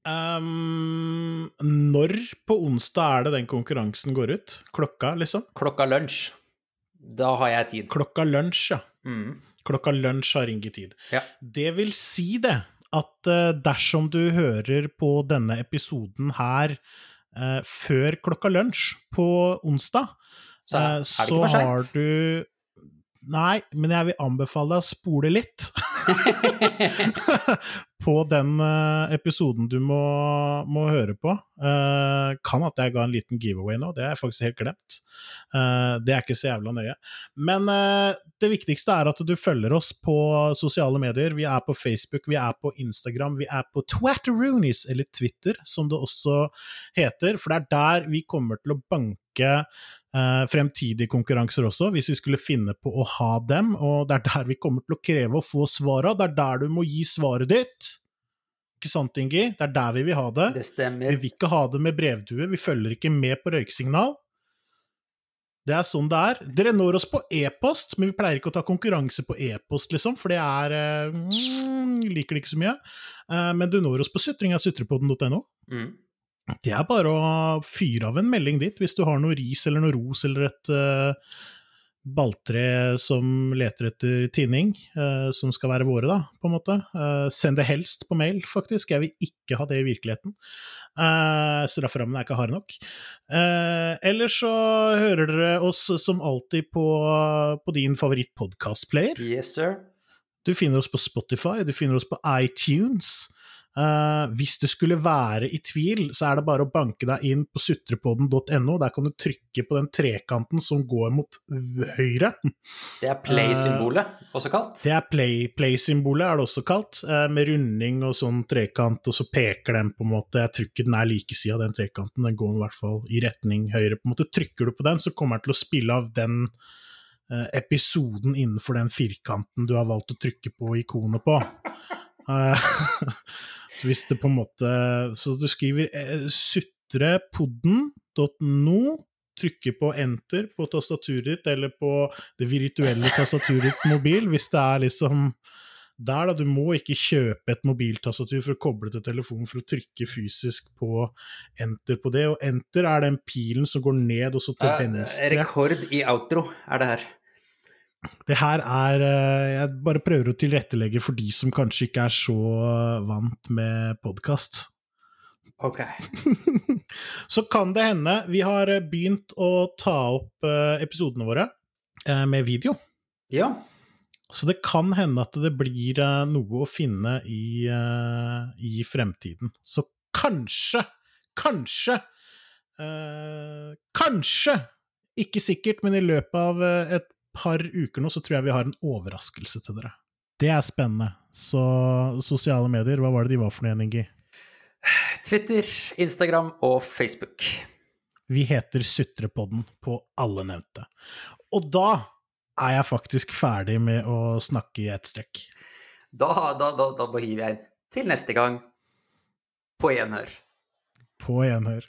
Um, når på onsdag er det den konkurransen går ut? Klokka, liksom? Klokka lunsj. Da har jeg tid. Klokka lunsj, ja. Mm. Klokka lunsj har ingen tid. Ja. Det vil si det, at uh, dersom du hører på denne episoden her uh, før klokka lunsj på onsdag, Så er så har du Nei, men jeg vil anbefale deg å spole litt. på den eh, episoden du må, må høre på. uh, kan at jeg ga en liten giveaway nå, det har jeg faktisk helt glemt. Uh, det er ikke så jævla nøye. Men uh, det viktigste er at du følger oss på sosiale medier. Vi er på Facebook, vi er på Instagram, vi er på Twatteroonies, eller Twitter, som det også heter. For det er der vi kommer til å banke fremtidige konkurranser også, hvis vi skulle finne på å ha dem. Og det er der vi kommer til å kreve å få svara. Det er der du må gi svaret ditt. Ikke sant, Ingi? Det er der vi vil ha det. Det stemmer. Vi vil ikke ha det med brevdue, vi følger ikke med på røyksignal. Det er sånn det er. Dere når oss på e-post, men vi pleier ikke å ta konkurranse på e-post, liksom, for det er eh, mm, Liker det ikke så mye. Eh, men du når oss på sutringa.sutrepodden.no. Mm. Det er bare å fyre av en melding dit hvis du har noe ris eller noe ros eller et uh, balltre som leter etter tinning, eh, som skal være våre, da, på en måte. Eh, send det helst på mail, faktisk. Jeg vil ikke ha det i virkeligheten. Eh, strafferammen er ikke hard nok. Eh, Eller så hører dere oss som alltid på, på din favoritt-podkast-player. Yes, sir. Du finner oss på Spotify, du finner oss på iTunes. Eh, hvis du skulle være i tvil, så er det bare å banke deg inn på sutrepodden.no. Der kan du trykke på den trekanten som går mot høyre. Det er play-symbolet, også kalt. Det er play- play-symbolet, er det også kalt, Uh, med runding og sånn trekant, og så peker den på en måte Jeg tror ikke den er likesida, den trekanten, den går i hvert fall i retning høyre. på en måte Trykker du på den, så kommer den til å spille av den episoden innenfor den firkanten du har valgt å trykke på ikonet på. Eh, så hvis det på en måte Så du skriver eh, sutrepodden.no, trykker på enter på tastaturet ditt, eller på det virtuelle tastaturet ditt mobil, hvis det er liksom der, da. Du må ikke kjøpe et mobiltastatur for å koble til telefonen for å trykke fysisk på enter på det, og enter er den pilen som går ned og så til Eh, venstre. rekord i outro er det her. Det her er eh, Jeg bare prøver å tilrettelegge for de som kanskje ikke er så vant med podkast. Ok. Så kan det hende vi har begynt å ta opp eh, episodene våre eh, med video. Ja. Så det kan hende at det blir noe å finne i, i fremtiden. Så kanskje, kanskje eh, Kanskje! Ikke sikkert, men i løpet av et par uker nå så tror jeg vi har en overraskelse til dere. Det er spennende. Så sosiale medier, hva var det de var for noe, Ingi? Twitter, Instagram og Facebook. Vi heter Sutrepodden på alle nevnte. Og da er jeg faktisk ferdig med å snakke i ett strekk. Da, da, da, da hiver jeg inn. Til neste gang, på gjenhør. På gjenhør.